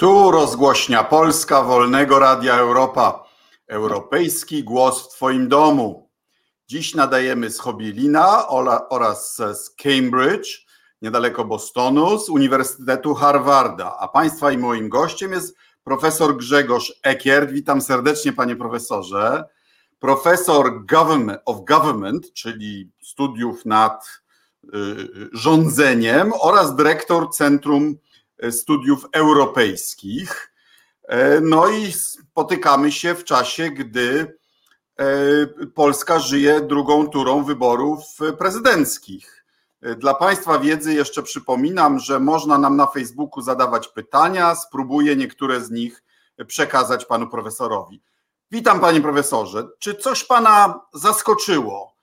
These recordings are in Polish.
Tu rozgłośnia Polska Wolnego Radia Europa. Europejski głos w Twoim domu. Dziś nadajemy z Hobielina oraz z Cambridge, niedaleko Bostonu, z Uniwersytetu Harvarda. A Państwa i moim gościem jest profesor Grzegorz Ekiert. Witam serdecznie, panie profesorze. Profesor government, of Government, czyli studiów nad y, rządzeniem oraz dyrektor Centrum Studiów Europejskich. E, no i spotykamy się w czasie, gdy e, Polska żyje drugą turą wyborów prezydenckich. E, dla Państwa wiedzy jeszcze przypominam, że można nam na Facebooku zadawać pytania. Spróbuję niektóre z nich przekazać panu profesorowi. Witam panie profesorze. Czy coś pana zaskoczyło?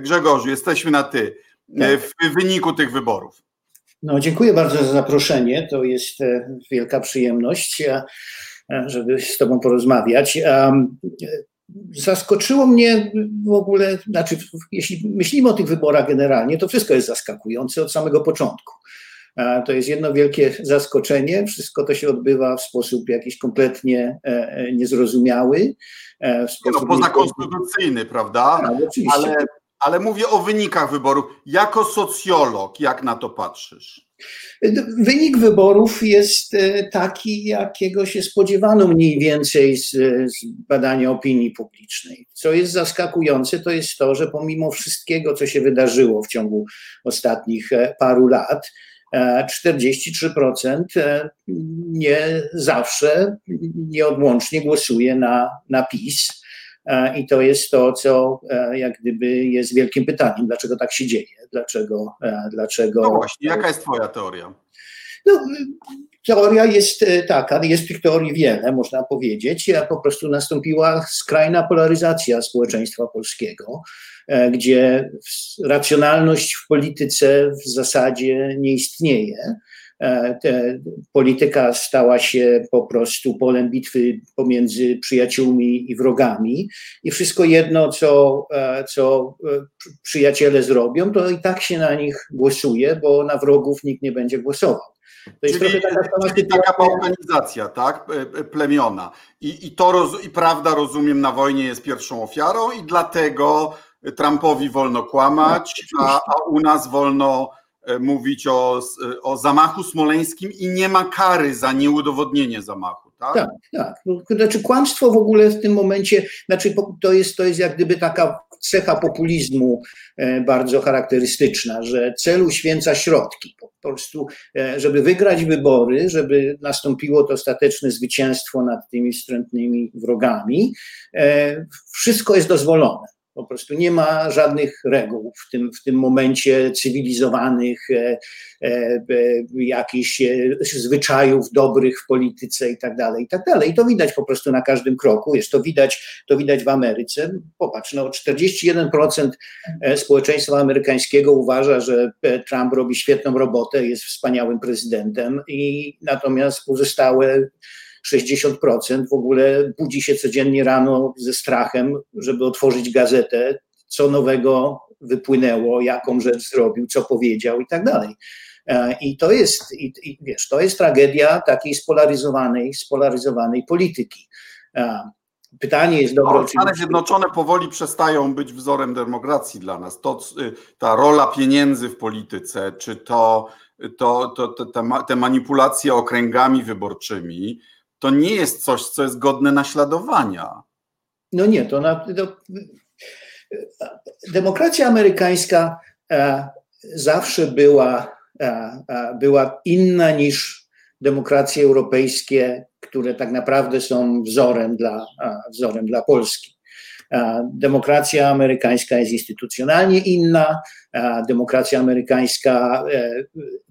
Grzegorzu, jesteśmy na ty tak. w wyniku tych wyborów. No, dziękuję bardzo za zaproszenie. To jest e, wielka przyjemność, e, żeby z Tobą porozmawiać. Zaskoczyło mnie w ogóle, znaczy, jeśli myślimy o tych wyborach generalnie, to wszystko jest zaskakujące od samego początku. To jest jedno wielkie zaskoczenie. Wszystko to się odbywa w sposób jakiś kompletnie e, niezrozumiały. W sposób no, pozakonstytucyjny, prawda? Tak, oczywiście. Ale ale mówię o wynikach wyborów. Jako socjolog, jak na to patrzysz? Wynik wyborów jest e, taki, jakiego się spodziewano mniej więcej z, z, badania opinii publicznej. Co jest zaskakujące, to jest to, że pomimo wszystkiego, co się wydarzyło w ciągu ostatnich e, paru lat, 43% e, nie zawsze, nieodłącznie głosuje na, na PiS. E, I to jest to, co e, jak gdyby jest wielkim pytaniem, dlaczego tak się dzieje, dlaczego. E, dlaczego no właśnie, jaka jest Twoja teoria? No, teoria jest taka, jest tych teorii wiele, można powiedzieć. Po prostu nastąpiła skrajna polaryzacja społeczeństwa polskiego, gdzie racjonalność w polityce w zasadzie nie istnieje. E, polityka stała się po prostu polem bitwy pomiędzy przyjaciółmi i wrogami i wszystko jedno, co, e, co e, przyjaciele zrobią, to i tak się na nich głosuje, bo na wrogów nikt nie będzie głosował. To jest czyli, taka, czyli taka organizacja, tak, plemiona. I, i to roz, i prawda, rozumiem, na wojnie jest pierwszą ofiarą i dlatego Trumpowi wolno kłamać, a, a u nas wolno mówić o, o zamachu smoleńskim i nie ma kary za nieudowodnienie zamachu. Tak, tak. tak. No, znaczy kłamstwo w ogóle w tym momencie, znaczy to jest, to jest jak gdyby taka cecha populizmu e, bardzo charakterystyczna, że cel uświęca środki. Po prostu, e, żeby wygrać wybory, żeby nastąpiło to ostateczne zwycięstwo nad tymi wstrętnymi wrogami, wszystko jest dozwolone. Po prostu nie ma żadnych reguł w tym, w tym momencie cywilizowanych, e, e, e jakichś e, zwyczajów dobrych w polityce i tak dalej, i tak dalej. I to widać po prostu na każdym kroku. Jest to widać, to widać w Ameryce. Popatrz, no 41% e, społeczeństwa amerykańskiego uważa, że Trump robi świetną robotę, jest wspaniałym prezydentem i natomiast pozostałe 60% w ogóle budzi się codziennie rano ze strachem, żeby otworzyć gazetę, co nowego wypłynęło, jaką rzecz zrobił, co powiedział i tak dalej. E, I to jest, i, i wiesz, to jest tragedia takiej spolaryzowanej, spolaryzowanej polityki. E, pytanie jest dobre. No, Stany Zjednoczone powoli przestają być wzorem demokracji dla nas. To, ta rola pieniędzy w polityce, czy to, to, to, to te, te manipulacje okręgami wyborczymi, to nie jest coś, co jest godne naśladowania. No nie, to, na, to demokracja amerykańska e, zawsze była, e, e, była inna niż demokracje europejskie, które tak naprawdę są wzorem dla, wzorem dla Polski. Demokracja amerykańska jest instytucjonalnie inna. Demokracja amerykańska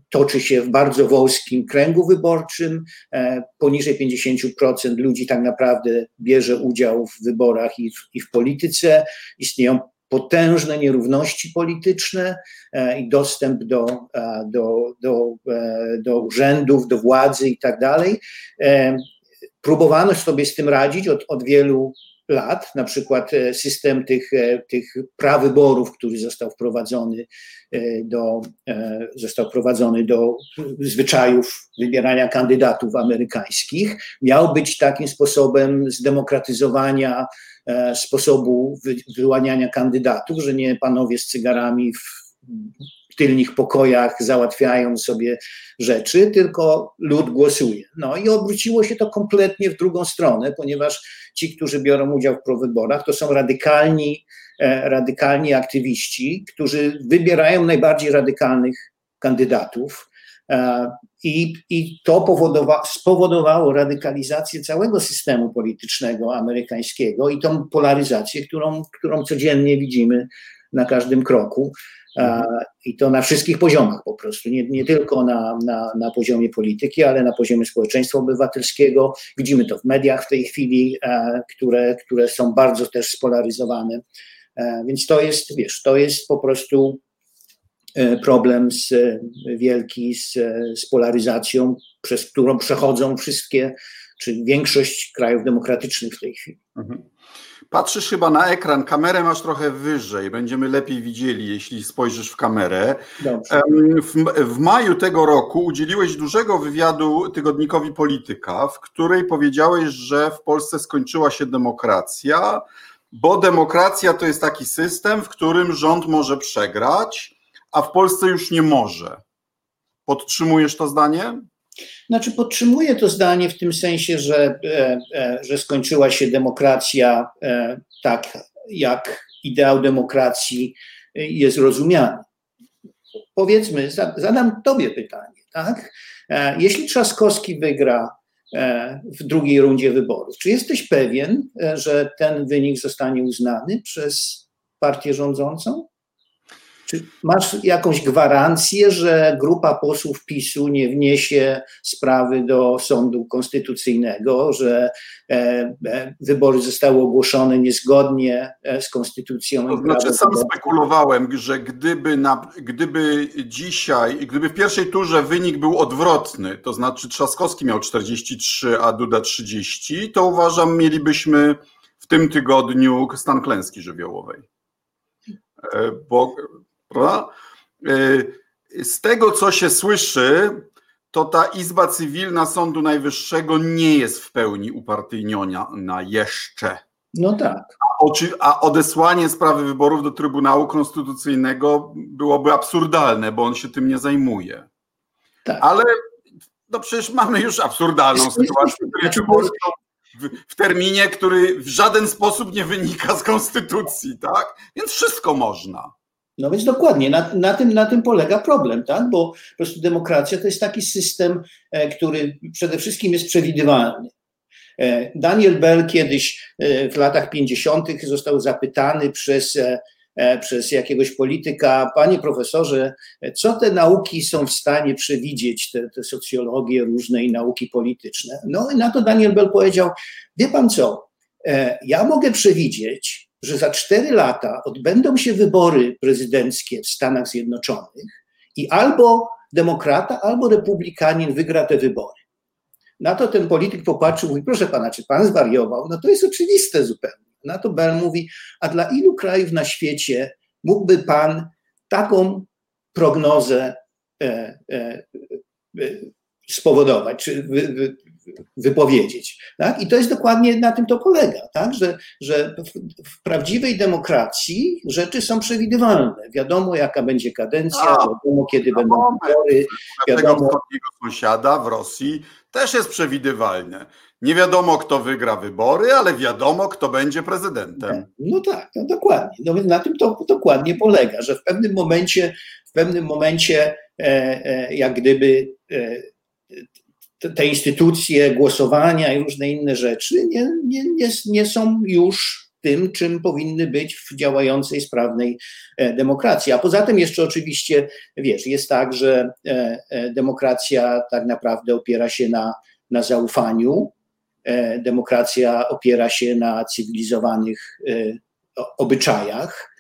toczy się w bardzo wąskim kręgu wyborczym. E, poniżej 50% ludzi tak naprawdę bierze udział w wyborach i w, i w polityce. Istnieją potężne nierówności polityczne e, i dostęp do, e, do, do, do urzędów, do władzy i tak dalej. Próbowano sobie z tym radzić od, od wielu lat, na przykład system tych, tych prawyborów, który został wprowadzony do, został wprowadzony do zwyczajów wybierania kandydatów amerykańskich, miał być takim sposobem zdemokratyzowania sposobu wyłaniania kandydatów, że nie panowie z cygarami w tylnych pokojach załatwiają sobie rzeczy, tylko lud głosuje. No i obróciło się to kompletnie w drugą stronę, ponieważ ci, którzy biorą udział w prowyborach, to są radykalni, e, radykalni aktywiści, którzy wybierają najbardziej radykalnych kandydatów. E, I, i to powodowa, spowodowało radykalizację całego systemu politycznego amerykańskiego i tą polaryzację, którą, którą codziennie widzimy na każdym kroku. I to na wszystkich poziomach po prostu, nie, nie tylko na, na, na poziomie polityki, ale na poziomie społeczeństwa obywatelskiego. Widzimy to w mediach w tej chwili, które, które są bardzo też spolaryzowane. Więc to jest, wiesz, to jest po prostu e, problem z, wielki z, z polaryzacją, przez którą przechodzą wszystkie, czy większość krajów demokratycznych w tej chwili. Mhm. Patrzysz chyba na ekran, kamerę masz trochę wyżej, będziemy lepiej widzieli, jeśli spojrzysz w kamerę. W, w, maju tego roku udzieliłeś dużego wywiadu tygodnikowi Polityka, w której powiedziałeś, że w Polsce skończyła się demokracja, bo demokracja to jest taki system, w którym rząd może przegrać, a w Polsce już nie może. Podtrzymujesz to zdanie? Znaczy, podtrzymuję to zdanie w tym sensie, że, e, e, że skończyła się demokracja e, tak, jak ideał demokracji jest rozumiany. Powiedzmy, zadam Tobie pytanie, tak? Jeśli Trzaskowski wygra w drugiej rundzie wyborów, czy jesteś pewien, że ten wynik zostanie uznany przez partię rządzącą? Czy masz jakąś gwarancję, że grupa posłów PiSu nie wniesie sprawy do sądu konstytucyjnego, że e, e, wybory zostały ogłoszone niezgodnie e, z konstytucją? To znaczy, sam spekulowałem, że gdyby, na, gdyby dzisiaj, gdyby w pierwszej turze wynik był odwrotny, to znaczy Trzaskowski miał 43, a Duda 30, to uważam, mielibyśmy w tym tygodniu stan klęski żywiołowej. Bo Prawda? Y, z tego, co się słyszy, to ta Izba Cywilna Sądu Najwyższego nie jest w pełni upartyjniona na jeszcze. No tak. A, odesłanie sprawy wyborów do Trybunału Konstytucyjnego byłoby absurdalne, bo on się tym nie zajmuje. Tak. Ale no przecież mamy już absurdalną sytuację, w, w terminie, który w żaden sposób nie wynika z konstytucji, tak? Więc wszystko można. No więc dokładnie, na, na, tym, na tym polega problem, tak? bo po prostu demokracja to jest taki system, e, który przede wszystkim jest przewidywalny. E, Daniel Bell kiedyś e, w latach 50. został zapytany przez, przez jakiegoś polityka, panie profesorze, co te nauki są w stanie przewidzieć, te, te socjologie różne i nauki polityczne? No i na to Daniel Bell powiedział, wie pan co, ja mogę przewidzieć, że za cztery lata odbędą się wybory prezydenckie w Stanach Zjednoczonych i albo demokrata, albo republikanin wygra te wybory. Na to ten polityk popatrzył mówi, proszę pana, czy pan zwariował? No to jest oczywiste zupełnie. Na to Bell mówi, a dla ilu krajów na świecie mógłby pan taką prognozę e, e, e, spowodować, czy wy, wy, wypowiedzieć. Tak? I to jest dokładnie na tym to polega, tak? że, że w, w prawdziwej demokracji rzeczy są przewidywalne. Wiadomo, jaka będzie kadencja, A, wiadomo, kiedy no będą wybory. Wiadomo, wschodniego sąsiada w Rosji też jest przewidywalne. Nie wiadomo, kto wygra wybory, ale wiadomo, kto będzie prezydentem. No tak, no dokładnie. No więc na tym to dokładnie polega, że w pewnym momencie, w pewnym momencie, e, e, jak gdyby e, te instytucje głosowania i różne inne rzeczy nie, nie, nie, nie są już tym, czym powinny być w działającej, sprawnej e, demokracji. A poza tym jeszcze oczywiście, wiesz, jest tak, że e, e, demokracja tak naprawdę opiera się na, na zaufaniu, demokracja opiera się na cywilizowanych obyczajach.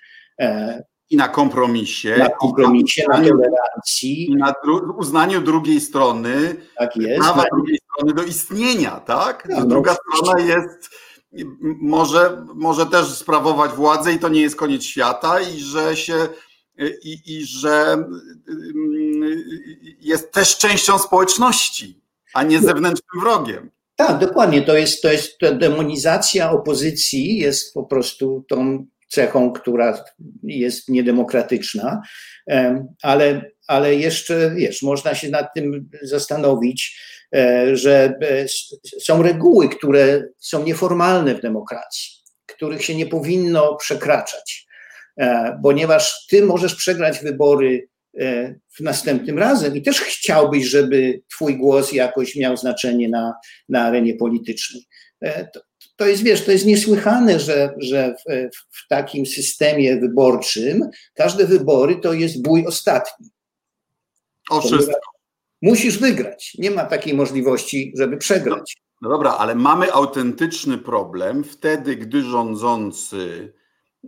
I na kompromisie. Na kompromisie, na, na tolerancji. I na uznaniu drugiej strony. Tak jest. Prawa drugiej strony do istnienia, tak? tak Druga strona jest może, może też sprawować władzę i to nie jest koniec świata i że się i, i że jest też częścią społeczności, a nie zewnętrznym wrogiem. Tak, dokładnie. To jest, to jest to demonizacja opozycji, jest po prostu tą cechą, która jest niedemokratyczna, ale, ale jeszcze wiesz, można się nad tym zastanowić, e, że e, są reguły, które są nieformalne w demokracji, których się nie powinno przekraczać, e, ponieważ ty możesz przegrać wybory w następnym razem i też chciałbyś, żeby twój głos jakoś miał znaczenie na, na arenie politycznej. To, to jest, wiesz, to jest niesłychane, że, że w, w, takim systemie wyborczym każde wybory to jest bój ostatni. O wszystko. Musisz wygrać. Nie ma takiej możliwości, żeby przegrać. No, no dobra, ale mamy autentyczny problem wtedy, gdy rządzący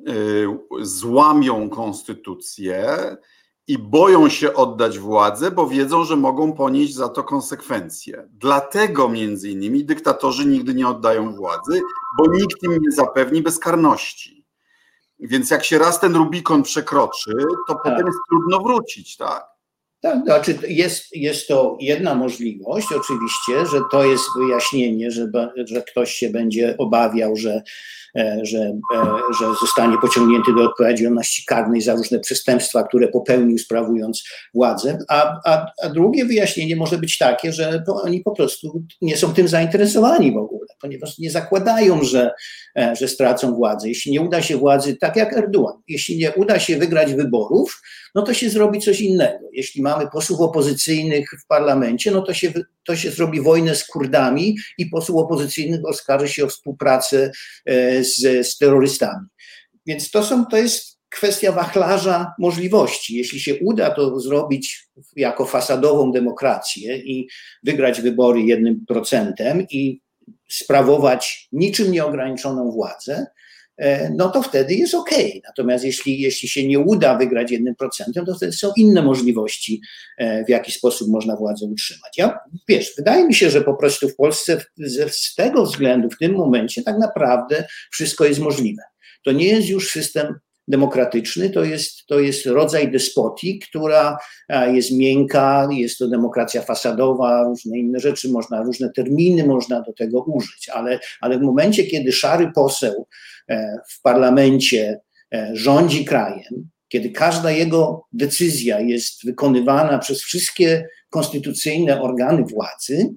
y, złamią konstytucję, i boją się oddać władzę, bo wiedzą, że mogą ponieść za to konsekwencje. Dlatego między innymi dyktatorzy nigdy nie oddają władzy, bo nikt im nie zapewni bezkarności. Więc jak się raz ten Rubikon przekroczy, to tak. potem jest trudno wrócić, tak? Tak, znaczy jest, jest to jedna możliwość, oczywiście, że to jest wyjaśnienie, że, że ktoś się będzie obawiał, że że, e, że zostanie pociągnięty do odpowiedzialności karnej za różne przestępstwa, które popełnił sprawując władzę. A, a, a drugie wyjaśnienie może być takie, że oni po prostu nie są tym zainteresowani w ogóle, ponieważ nie zakładają, że, e, że stracą władzę. Jeśli nie uda się władzy, tak jak Erdogan, jeśli nie uda się wygrać wyborów, no to się zrobi coś innego. Jeśli mamy posłów opozycyjnych w parlamencie, no to się, to się zrobi wojnę z Kurdami i posłów opozycyjnych oskarży się o współpracę e, z, z terrorystami. Więc to, są, to jest kwestia wachlarza możliwości. Jeśli się uda to zrobić jako fasadową demokrację i wygrać wybory jednym procentem i sprawować niczym nieograniczoną władzę, no to wtedy jest ok. Natomiast jeśli, jeśli się nie uda wygrać jednym procentem, to wtedy są inne możliwości, e, w jaki sposób można władzę utrzymać. Ja, wiesz, wydaje mi się, że po prostu w Polsce z tego względu w tym momencie tak naprawdę wszystko jest możliwe. To nie jest już system demokratyczny, to jest, to jest rodzaj despotii, która jest miękka, jest to demokracja fasadowa, różne inne rzeczy, można, różne terminy można do tego użyć, ale, ale w momencie, kiedy szary poseł e, w parlamencie e, rządzi krajem, kiedy każda jego decyzja jest wykonywana przez wszystkie konstytucyjne organy władzy,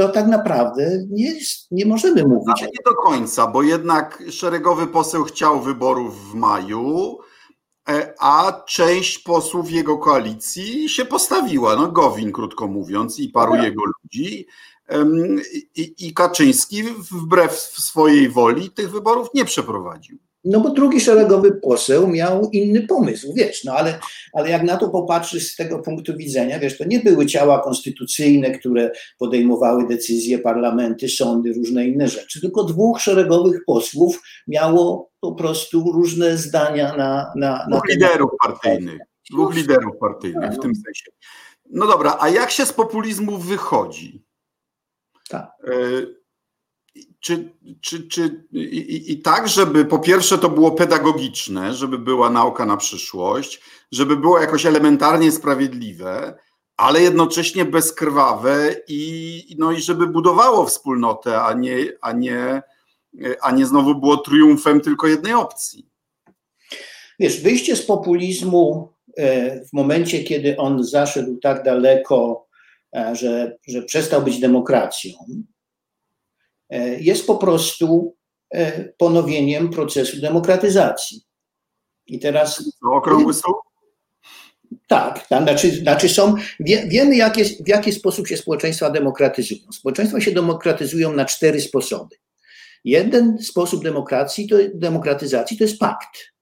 to tak naprawdę nie, nie możemy mówić. Ale nie do końca, bo jednak szeregowy poseł chciał wyborów w maju, e, a część posłów jego koalicji się postawiła. No Gowin, krótko mówiąc, i paru tak. jego ludzi. I, I Kaczyński wbrew swojej woli tych wyborów nie przeprowadził. No bo drugi szeregowy poseł miał inny pomysł, wiesz, no ale, ale jak na to popatrzysz z tego punktu widzenia, wiesz, to nie były ciała konstytucyjne, które podejmowały decyzje, parlamenty, sądy, różne inne rzeczy, tylko dwóch szeregowych posłów miało po prostu różne zdania na... na, na dwóch liderów partyjnych, dwóch liderów partyjnych w tym sensie. No dobra, a jak się z populizmu wychodzi? Tak. E, czy, czy, czy i, i, tak, żeby po pierwsze to było pedagogiczne, żeby była nauka na przyszłość, żeby było jakoś elementarnie sprawiedliwe, ale jednocześnie bezkrwawe i, no i żeby budowało wspólnotę, a nie, a nie, a nie znowu było triumfem tylko jednej opcji. Wiesz, wyjście z populizmu e, w momencie, kiedy on zaszedł tak daleko, e, że, że przestał być demokracją, jest po prostu e, ponowieniem procesu demokratyzacji. I teraz. Okrągły stół? Tak, tam, znaczy, znaczy są, wie, wiemy jak jest, w jaki sposób się społeczeństwa demokratyzują. Społeczeństwa się demokratyzują na cztery sposoby. Jeden sposób demokracji to, demokratyzacji to jest pakt,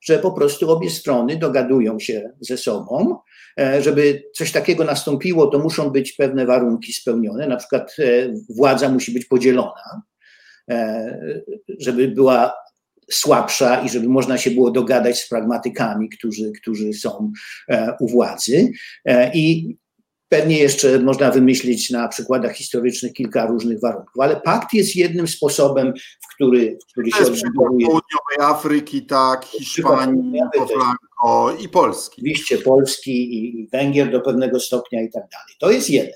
że po prostu obie strony dogadują się ze sobą E, żeby coś takiego nastąpiło, to muszą być pewne warunki spełnione, na przykład e, władza musi być podzielona, e, żeby była słabsza i żeby można się było dogadać z pragmatykami, którzy, którzy są u władzy. I Pewnie jeszcze można wymyślić na przykładach historycznych kilka różnych warunków, ale pakt jest jednym sposobem, w który, w który się odbudowuje. Południowej Afryki, tak, Hiszpanii, Franco i Polski. Oczywiście Polski i Węgier do pewnego stopnia i tak dalej. To jest jeden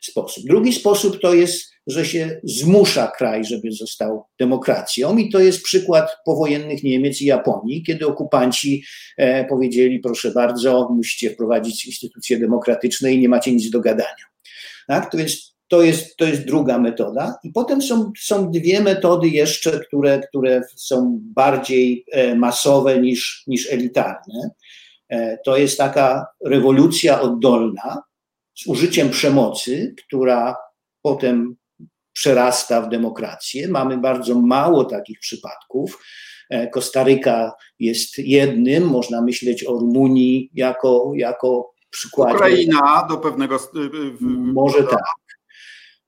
sposób. Drugi sposób to jest, że się zmusza kraj, żeby został demokracją i to jest przykład powojennych Niemiec i Japonii, kiedy okupanci e, powiedzieli, proszę bardzo, musicie wprowadzić instytucje demokratyczne i nie macie nic do gadania. Tak? To jest to jest, to jest druga metoda. I potem są, są dwie metody jeszcze, które, które są bardziej e, masowe niż, niż elitarne. E, to jest taka rewolucja oddolna, z użyciem przemocy, która potem przerasta w demokrację. Mamy bardzo mało takich przypadków. E, Kostaryka jest jednym, można myśleć o Rumunii jako, jako przykładzie. Ukraina do pewnego. Może tak.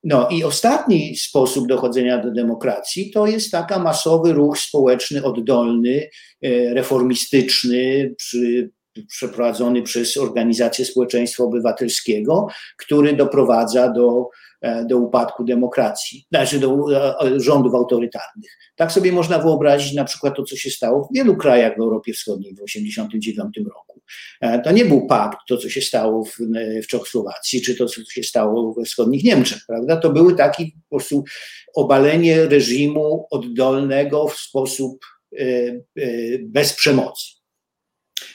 No i ostatni sposób dochodzenia do demokracji to jest taka masowy ruch społeczny, oddolny, e, reformistyczny, przy przeprowadzony przez Organizację Społeczeństwa Obywatelskiego, który doprowadza do, do upadku demokracji, znaczy do e, rządów autorytarnych. Tak sobie można wyobrazić na przykład to, co się stało w wielu krajach w Europie Wschodniej w 1989 roku. E, to nie był pakt, to co się stało w, w Czechosłowacji, czy to, co się stało we wschodnich Niemczech, prawda? To były takie po prostu obalenie reżimu oddolnego w sposób bez przemocy.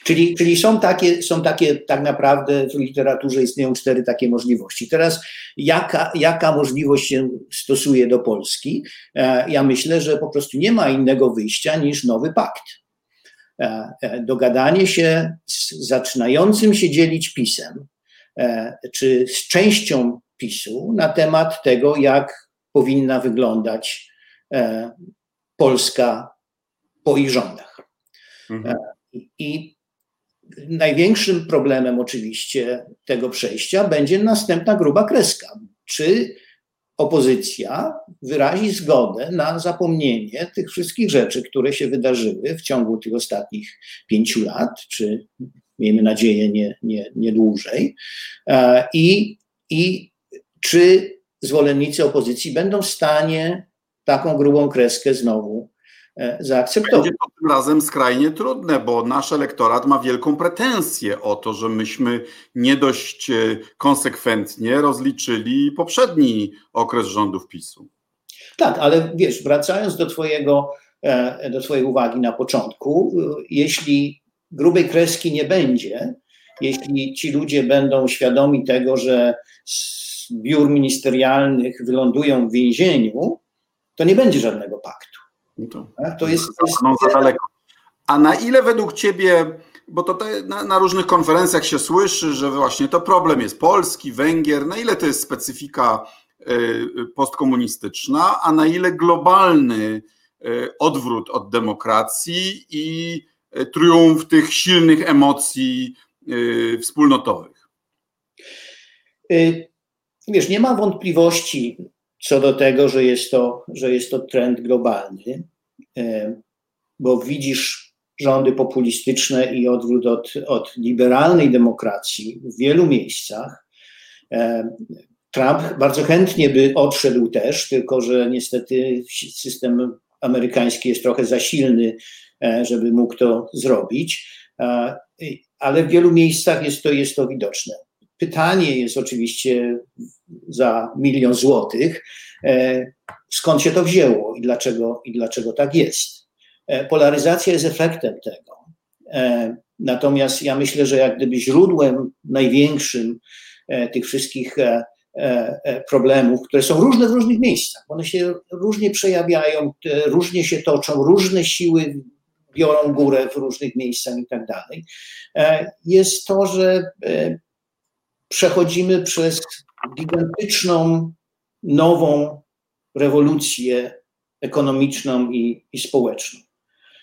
Czyli, czyli są, takie, są takie, tak naprawdę w literaturze istnieją cztery takie możliwości. Teraz jaka, jaka możliwość się stosuje do Polski? E, ja myślę, że po prostu nie ma innego wyjścia niż nowy pakt. E, e, dogadanie się z zaczynającym się dzielić pisem, czy z częścią PiSu na temat tego, jak powinna wyglądać Polska po ich rządach. Mhm. I największym problemem oczywiście tego przejścia będzie następna gruba kreska. Czy opozycja wyrazi zgodę na zapomnienie tych wszystkich rzeczy, które się wydarzyły w ciągu tych ostatnich pięciu lat, czy miejmy nadzieję nie, nie, nie dłużej, e, i, i czy zwolennicy opozycji będą w stanie taką grubą kreskę znowu E, zaakceptował. Będzie to tym razem skrajnie trudne, bo nasz elektorat ma wielką pretensję o to, że myśmy nie dość e, konsekwentnie rozliczyli poprzedni okres rządów PiSu. Tak, ale wiesz, wracając do twojego, e, do twojej uwagi na początku, jeśli grubej kreski nie będzie, jeśli ci ludzie będą świadomi tego, że z biur ministerialnych wylądują w więzieniu, to nie będzie żadnego paktu. To, to jest, to jest no, za daleko. A na ile według Ciebie, bo to na, na, różnych konferencjach się słyszy, że właśnie to problem jest Polski, Węgier, na ile to jest specyfika y, postkomunistyczna, a na ile globalny y, odwrót od demokracji i y, triumf tych silnych emocji wspólnotowych? Wiesz, nie ma wątpliwości co do tego, że jest to, że jest to trend globalny, e, bo widzisz rządy populistyczne i odwrót od, od liberalnej demokracji w wielu miejscach. E, Trump bardzo chętnie by odszedł też, tylko że niestety system amerykański jest trochę za silny, e, żeby mógł to zrobić, ale w wielu miejscach jest to, jest to widoczne. Pytanie jest oczywiście za milion złotych, e, skąd się to wzięło i dlaczego, i dlaczego tak jest. E, polaryzacja jest efektem tego. E, natomiast ja myślę, że jak gdyby źródłem największym tych wszystkich problemów, które są różne w różnych miejscach, one się różnie przejawiają, różnie się toczą, różne siły biorą górę w różnych miejscach i tak dalej, jest to, że przechodzimy przez gigantyczną, nową rewolucję ekonomiczną i, i społeczną.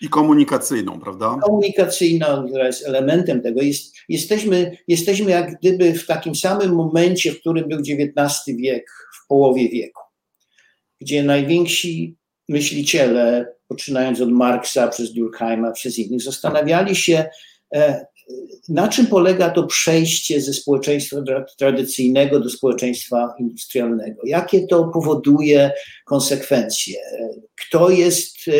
I komunikacyjną, prawda? Komunikacyjna, która jest elementem tego. Jest, jesteśmy, jesteśmy jak gdyby w takim samym momencie, w którym był XIX wiek, w połowie wieku, gdzie najwięksi myśliciele, poczynając od Marksa przez Durkheima, przez innych, zastanawiali się, e, na czym polega to przejście ze społeczeństwa tradycyjnego do społeczeństwa industrialnego? Jakie to powoduje konsekwencje? Kto jest e,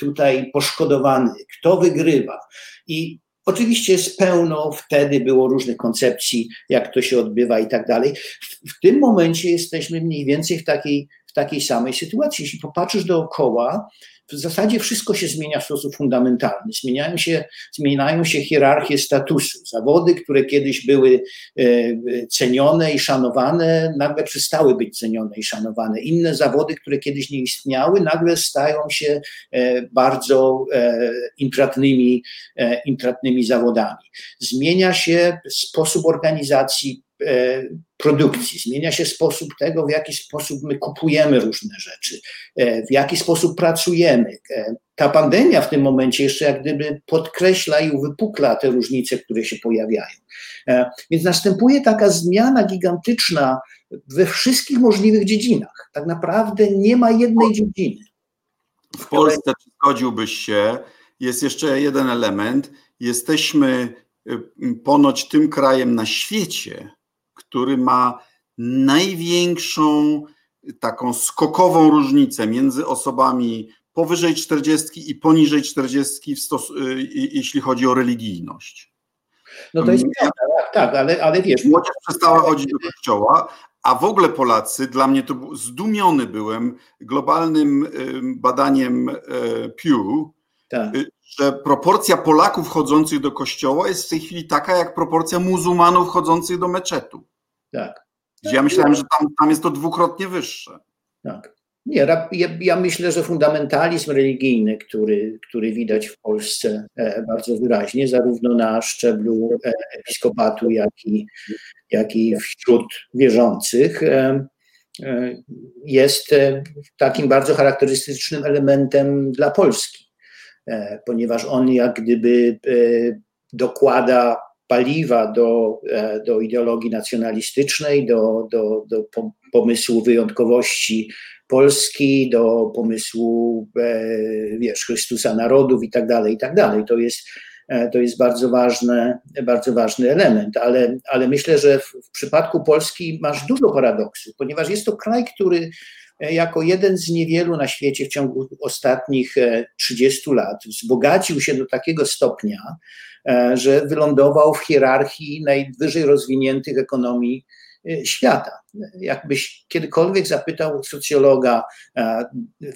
tutaj poszkodowany? Kto wygrywa? I Oczywiście jest pełno, wtedy było różnych koncepcji, jak to się odbywa i tak dalej. W, tym momencie jesteśmy mniej więcej w takiej, takiej samej sytuacji. Jeśli popatrzysz dookoła, w zasadzie wszystko się zmienia w sposób fundamentalny. Zmieniają się, zmieniają się hierarchie statusu. Zawody, które kiedyś były e, cenione i szanowane, nagle przestały być cenione i szanowane. Inne zawody, które kiedyś nie istniały, nagle stają się e, bardzo e, intratnymi, intratnymi zawodami. Zmienia się sposób organizacji produkcji, zmienia się sposób tego, w jaki sposób my kupujemy różne rzeczy, e, w jaki sposób pracujemy. E, ta pandemia w tym momencie jeszcze jak gdyby podkreśla i uwypukla te różnice, które się pojawiają. Więc następuje taka zmiana gigantyczna we wszystkich możliwych dziedzinach. Tak naprawdę nie ma jednej dziedziny. W Polsce, zgodziłbyś się, jest jeszcze jeden element. Jesteśmy y, ponoć tym krajem na świecie, który ma największą taką skokową różnicę między osobami powyżej 40 i poniżej 40, y, jeśli chodzi o religijność. No to jest prawda, tak, tak, ale, ale wiesz. Młodzież przestała chodzić do kościoła, a w ogóle Polacy, dla mnie to zdumiony byłem globalnym badaniem e, Pew, tak. Y, że proporcja Polaków chodzących do kościoła jest w tej chwili taka, jak proporcja muzułmanów chodzących do meczetu. Tak. Ja myślałem, że tam, tam jest to dwukrotnie wyższe. Tak. Nie, ja, ja, myślę, że fundamentalizm religijny, który, który widać w Polsce e, bardzo wyraźnie, zarówno na szczeblu e, episkopatu, jak i, jak i wśród wierzących, e, jest takim bardzo charakterystycznym elementem dla Polski, ponieważ on jak gdyby dokłada paliwa do, e, do ideologii nacjonalistycznej, do, do, do pomysłu wyjątkowości Polski, do pomysłu e, wiesz, Chrystusa narodów i tak dalej, i tak dalej. To jest, e, to jest bardzo, ważne, bardzo ważny element, ale, ale myślę, że w, w przypadku Polski masz dużo paradoksów, ponieważ jest to kraj, który jako jeden z niewielu na świecie w ciągu ostatnich 30 lat wzbogacił się do takiego stopnia, E, że wylądował w hierarchii najwyżej rozwiniętych ekonomii e, świata. Jakbyś kiedykolwiek zapytał socjologa e,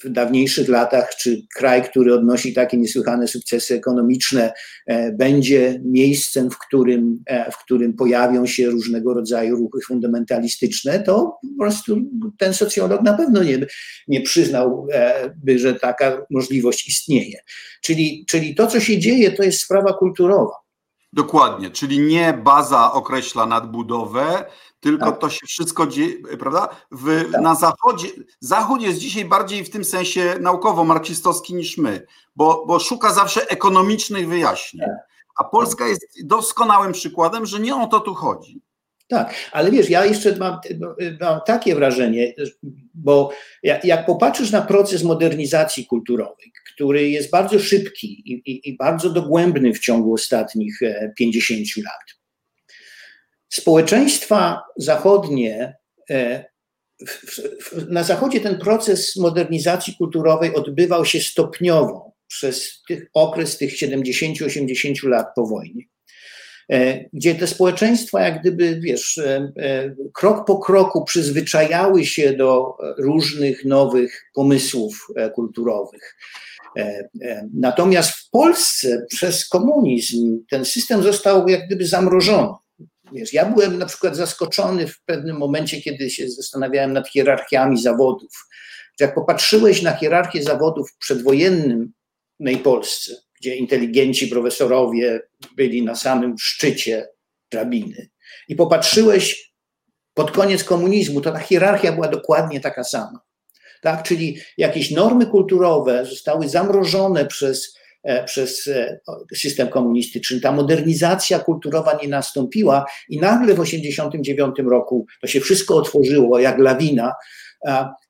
w dawniejszych latach, czy kraj, który odnosi takie niesłychane sukcesy ekonomiczne, będzie miejscem, w którym, w którym pojawią się różnego rodzaju ruchy fundamentalistyczne, to po prostu ten socjolog na pewno nie, nie przyznałby, że taka możliwość istnieje. Czyli, czyli to, co się dzieje, to jest sprawa kulturowa. Dokładnie, czyli nie baza określa nadbudowę, tylko tak. to się wszystko dzieje, prawda? W, tak. Na zachodzie, Zachód jest dzisiaj bardziej w tym sensie naukowo-marksistowski niż my, bo, bo szuka zawsze ekonomicznych wyjaśnień. Tak. A Polska jest doskonałym przykładem, że nie o to tu chodzi. Tak, ale wiesz, ja jeszcze mam, mam takie wrażenie, bo jak, jak, popatrzysz na proces modernizacji kulturowej, który jest bardzo szybki i, i, i bardzo dogłębny w ciągu ostatnich 50 e, lat, społeczeństwa zachodnie, e, na Zachodzie ten proces modernizacji kulturowej odbywał się stopniowo przez tych, okres tych 70-80 lat po wojnie. E, gdzie te społeczeństwa, jak gdyby, wiesz, e, e, krok po kroku przyzwyczajały się do różnych nowych pomysłów kulturowych. Natomiast w Polsce przez komunizm ten system został jak gdyby zamrożony. Wiesz, ja byłem na przykład zaskoczony w pewnym momencie, kiedy się zastanawiałem nad hierarchiami zawodów. Jak popatrzyłeś na hierarchię zawodów w przedwojennej Polsce, gdzie inteligenci profesorowie byli na samym szczycie drabiny. I popatrzyłeś pod koniec komunizmu, to ta hierarchia była dokładnie taka sama. Tak? Czyli jakieś normy kulturowe zostały zamrożone przez, e, przez e, system komunistyczny. Ta modernizacja kulturowa nie nastąpiła i nagle w 1989 roku to się wszystko otworzyło jak lawina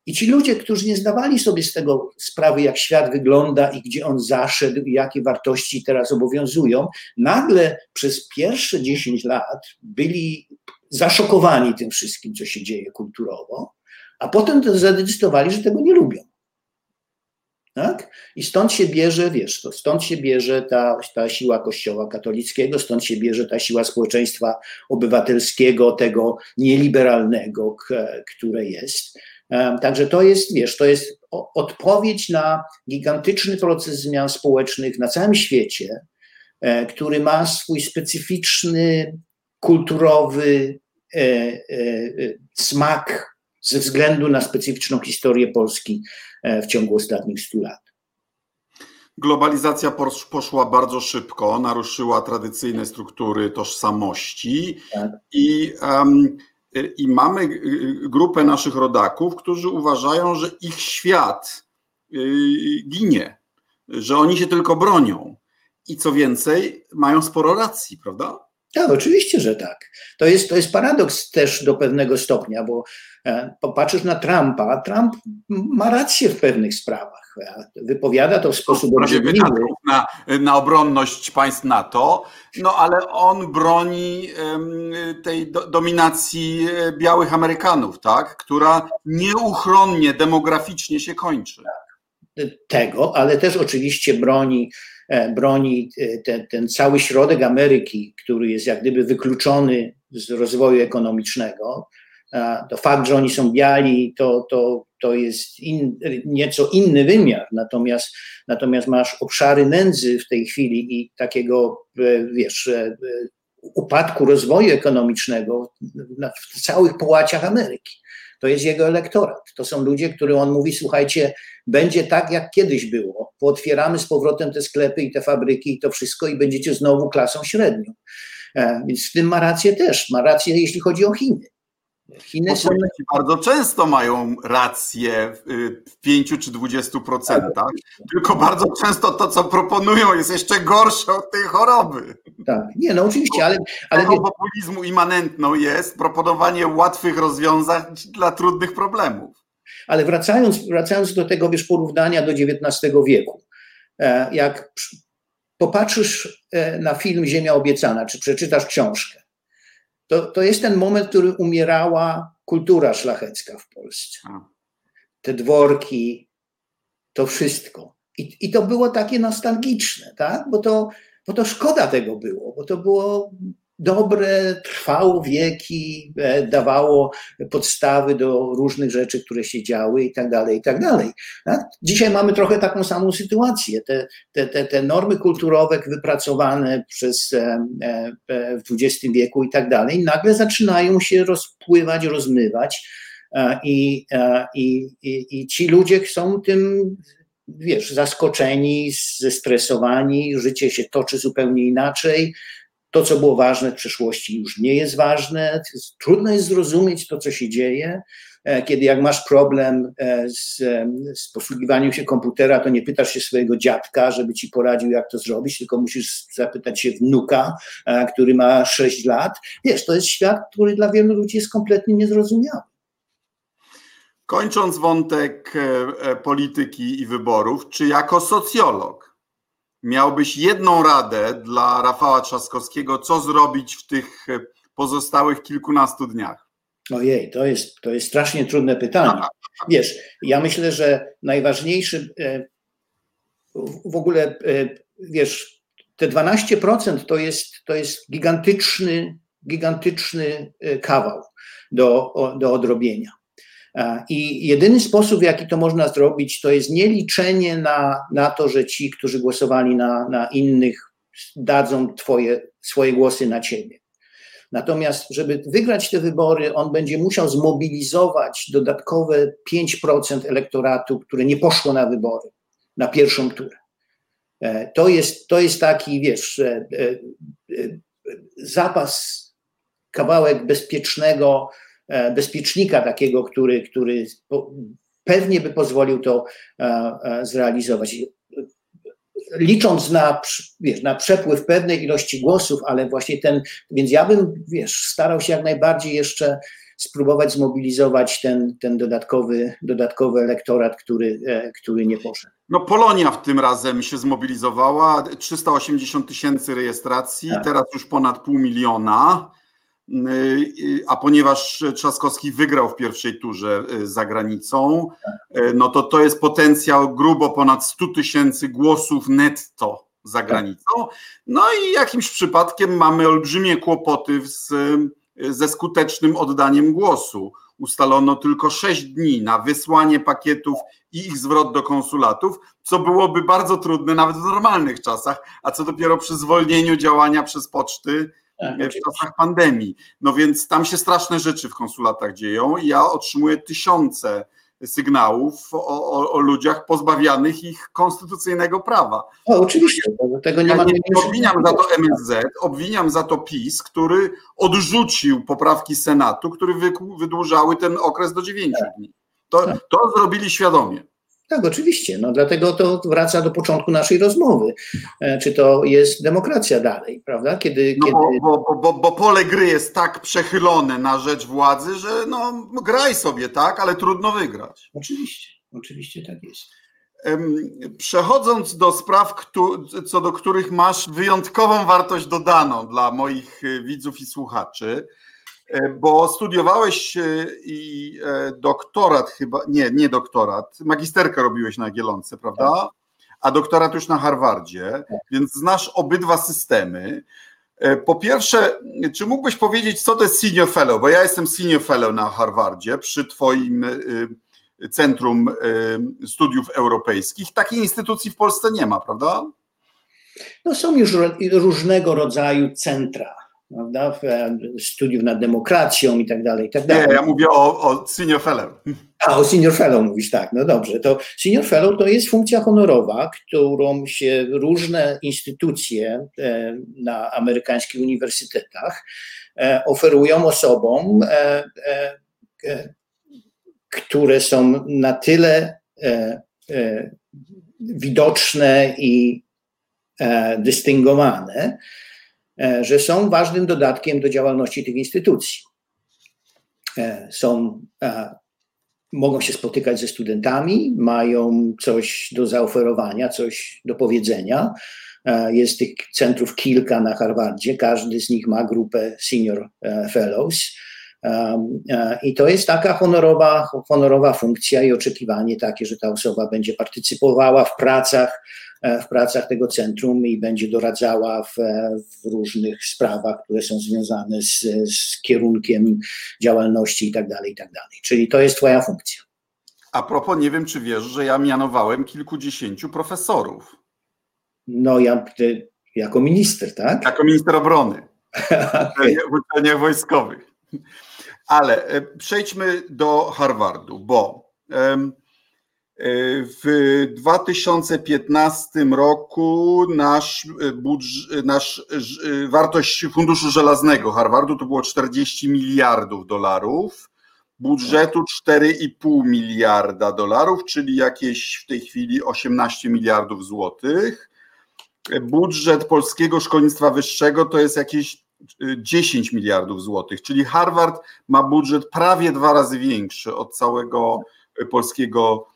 I ci ludzie, którzy nie zdawali sobie z tego sprawy, jak świat wygląda i gdzie on zaszedł i jakie wartości teraz obowiązują, nagle przez pierwsze 10 lat byli zaszokowani tym wszystkim, co się dzieje kulturowo, a potem zadecydowali, że tego nie lubią. Tak? I stąd się bierze, wiesz, to stąd się bierze ta, ta siła Kościoła katolickiego, stąd się bierze ta siła społeczeństwa obywatelskiego, tego nieliberalnego, które jest. Także to jest, wiesz, to jest odpowiedź na gigantyczny proces zmian społecznych na całym świecie, e, który ma swój specyficzny, kulturowy e, e, smak ze względu na specyficzną historię Polski w ciągu ostatnich stu lat. Globalizacja poszła bardzo szybko, naruszyła tradycyjne struktury tożsamości tak. i um, i mamy y, y, grupę naszych rodaków, którzy uważają, że ich świat y, ginie, że oni się tylko bronią. I co więcej, mają sporo racji, prawda? Tak, oczywiście, że tak. To jest, to jest paradoks też do pewnego stopnia, bo e, popatrzysz na Trumpa, Trump ma rację w pewnych sprawach. E, wypowiada to w sposób obrzydliwy. Na, na obronność państw NATO, no ale on broni tej do, dominacji e, białych Amerykanów, tak, która nieuchronnie demograficznie się kończy. Tego, ale też oczywiście broni broni e, ten, ten cały środek Ameryki, który jest jak gdyby wykluczony z rozwoju ekonomicznego, to fakt, że oni są biali, to, to, to jest in, nieco inny wymiar. Natomiast, natomiast masz obszary nędzy w tej chwili i takiego, e, wiesz, upadku rozwoju ekonomicznego w całych połaciach Ameryki. To jest jego elektorat. To są ludzie, którym on mówi: Słuchajcie, będzie tak, jak kiedyś było. Pootwieramy z powrotem te sklepy i te fabryki i to wszystko, i będziecie znowu klasą średnią. E, więc w tym ma rację też. Ma rację, jeśli chodzi o Chiny. Chiny są... bardzo często mają rację w 5 czy 20%, procentach, tylko bardzo często to, co proponują, jest jeszcze gorsze od tej choroby. Tak, nie, no oczywiście, ale. ale... Tego populizmu immanentną jest proponowanie łatwych rozwiązań dla trudnych problemów. Ale wracając, wracając do tego wiesz, porównania do XIX wieku, e, jak popatrzysz e, na film Ziemia Obiecana, czy przeczytasz książkę, to, to jest ten moment, w którym umierała kultura szlachecka w Polsce. Te dworki, to wszystko. I, I to było takie nostalgiczne, tak? Bo to, bo to szkoda tego było, bo to było dobre, trwało wieki, e, dawało podstawy do różnych rzeczy, które się działy i tak dalej, i tak dalej. Dzisiaj mamy trochę taką samą sytuację. Te, te, te, te normy kulturowe wypracowane przez e, e, w XX wieku i tak dalej, nagle zaczynają się rozpływać, rozmywać i, i, i, i ci ludzie są tym wiesz, zaskoczeni, zestresowani, życie się toczy zupełnie inaczej, to, co było ważne w przeszłości, już nie jest ważne. Trudno jest zrozumieć to, co się dzieje. E, kiedy jak masz problem e, z, z posługiwaniem się komputera, to nie pytasz się swojego dziadka, żeby ci poradził, jak to zrobić, tylko musisz zapytać się wnuka, e, który ma 6 lat. Wiesz, to jest świat, który dla wielu ludzi jest kompletnie niezrozumiały. Kończąc wątek polityki i wyborów, czy jako socjolog miałbyś jedną radę dla Rafała Trzaskowskiego, co zrobić w tych pozostałych kilkunastu dniach? Ojej, to jest, to jest strasznie trudne pytanie. Wiesz, ja myślę, że najważniejszy e, w ogóle, e, wiesz, te 12% to jest, to jest gigantyczny, gigantyczny e, kawał do, do odrobienia. I jedyny sposób, w jaki to można zrobić, to jest nie liczenie na, na to, że ci, którzy głosowali na, na innych, dadzą twoje, swoje głosy na ciebie. Natomiast, żeby wygrać te wybory, on będzie musiał zmobilizować dodatkowe 5% elektoratu, które nie poszło na wybory, na pierwszą turę. E, to jest, to jest taki, wiesz, e, e, zapas, kawałek bezpiecznego, E, bezpiecznika takiego, który, który pewnie by pozwolił to e, e, zrealizować. Licząc na, wiesz, na przepływ pewnej ilości głosów, ale właśnie ten, więc ja bym, wiesz, starał się jak najbardziej jeszcze spróbować zmobilizować ten, ten dodatkowy, dodatkowy elektorat, który, który nie poszedł. No Polonia w tym razem się zmobilizowała, 380 tysięcy rejestracji, tak. teraz już ponad pół miliona. Y, a ponieważ Trzaskowski wygrał w pierwszej turze y, za granicą, y, no to to jest potencjał grubo ponad 100 tysięcy głosów netto za granicą. No i jakimś przypadkiem mamy olbrzymie kłopoty z, ze skutecznym oddaniem głosu. Ustalono tylko 6 dni na wysłanie pakietów i ich zwrot do konsulatów, co byłoby bardzo trudne nawet w normalnych czasach, a co dopiero przy zwolnieniu działania przez poczty tak, w czasach pandemii. No więc tam się straszne rzeczy w konsulatach dzieją i ja otrzymuję tysiące sygnałów o, o, o, ludziach pozbawianych ich konstytucyjnego prawa. O, oczywiście, tego nie ja ma. Nie, nie obwiniam za to MSZ, obwiniam za to PiS, który odrzucił poprawki Senatu, które wydłużały ten okres do dziewięciu tak. dni. To, tak. to zrobili świadomie. Tak, oczywiście. No, dlatego to wraca do początku naszej rozmowy. E, czy to jest demokracja dalej, prawda? Kiedy, no kiedy... Bo, bo, bo, bo pole gry jest tak przechylone na rzecz władzy, że no, graj sobie, tak, ale trudno wygrać. Oczywiście, oczywiście tak jest. Przechodząc do spraw, co do których masz wyjątkową wartość dodaną dla moich e, widzów i słuchaczy, bo studiowałeś e, i e, doktorat chyba, nie, nie doktorat, magisterkę robiłeś na Jagiellonce, prawda? Tak. A doktorat już na Harvardzie, tak. więc znasz obydwa systemy. Po pierwsze, czy mógłbyś powiedzieć, co to jest senior fellow? Bo ja jestem senior fellow na Harvardzie przy Twoim Centrum Studiów Europejskich. Takiej instytucji w Polsce nie ma, prawda? No są już różnego rodzaju centra prawda, studiów nad demokracją i tak dalej, i tak dalej. Nie, ja mówię o, o senior fellow. A, o senior fellow mówisz, tak, no dobrze. To senior fellow to jest funkcja honorowa, którą się różne instytucje e, na amerykańskich uniwersytetach e, oferują osobom, e, które są na tyle widoczne i dystyngowane, E, że są ważnym dodatkiem do działalności tych instytucji. E, są, e, mogą się spotykać ze studentami, mają coś do zaoferowania, coś do powiedzenia. Jest tych centrów kilka na Harvardzie, każdy z nich ma grupę senior fellows. I to jest taka honorowa, honorowa funkcja i oczekiwanie takie, że ta osoba będzie partycypowała w pracach E, w pracach tego centrum i będzie doradzała w, w różnych sprawach, które są związane z, z kierunkiem działalności itd., tak itd. Tak Czyli to jest Twoja funkcja. A propos, nie wiem, czy wiesz, że ja mianowałem kilkudziesięciu profesorów. No, ja jako minister, tak? Jako minister obrony okay. w uczelniach wojskowych. Ale e, przejdźmy do Harvardu, bo um, w 2015 roku nasz, budż, nasz wartość Funduszu Żelaznego Harvardu to było 40 miliardów dolarów, budżetu 4,5 miliarda dolarów, czyli jakieś w tej chwili 18 miliardów złotych. Budżet polskiego szkolnictwa wyższego to jest jakieś 10 miliardów złotych, czyli Harvard ma budżet prawie dwa razy większy od całego polskiego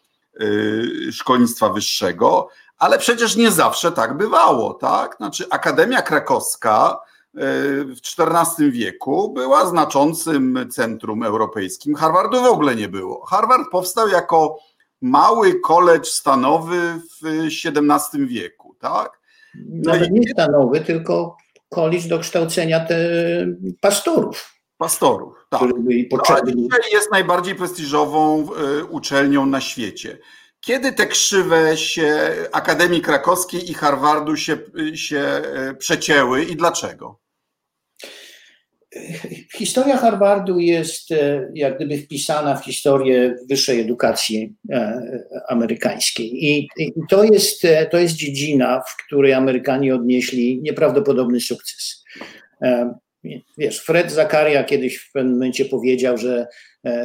Y, szkolnictwa wyższego, ale przecież nie zawsze tak bywało, tak? Znaczy Akademia Krakowska y, w XIV wieku była znaczącym centrum europejskim. Harvardu w ogóle nie było. Harvard powstał jako mały college stanowy w XVII wieku, tak? No Nawet nie stanowy, tylko college do kształcenia te pastorów. Pastorów, tak. No, dzisiaj jest najbardziej prestiżową y, uczelnią na świecie. Kiedy te krzywe się Akademii Krakowskiej i Harvardu się, się y, przecięły i dlaczego? Historia Harvardu jest e, jak gdyby wpisana w historię wyższej edukacji e, amerykańskiej. I, to, jest, e, to jest dziedzina, w której Amerykanie odnieśli nieprawdopodobny sukces wiesz, Fred Zakaria kiedyś w pewnym momencie powiedział, że,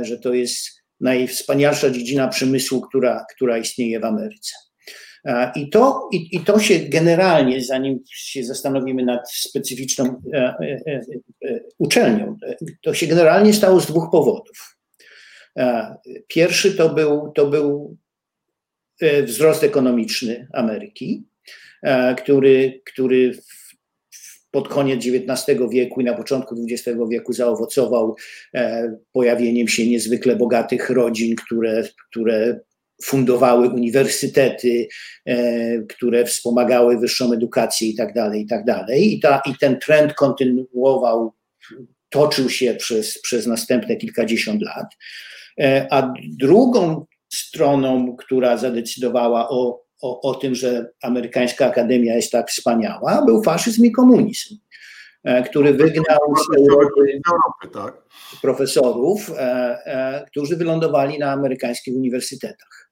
że to jest najwspanialsza dziedzina przemysłu, która, która istnieje w Ameryce. I to, i, I to się generalnie, zanim się zastanowimy nad specyficzną uczelnią, to się generalnie stało z dwóch powodów. Pierwszy to był, to był wzrost ekonomiczny Ameryki, który, który pod koniec XIX wieku i na początku XX wieku zaowocował e, pojawieniem się niezwykle bogatych rodzin, które, które fundowały uniwersytety, e, które wspomagały wyższą edukację i tak dalej, i tak dalej. I, ta, i ten trend kontynuował, toczył się przez, przez następne kilkadziesiąt lat. E, a drugą stroną, która zadecydowała o o, o tym, że amerykańska akademia jest tak wspaniała, był faszyzm i komunizm, e, który wygnał z Europy tak? profesorów, którzy wylądowali na amerykańskich uniwersytetach.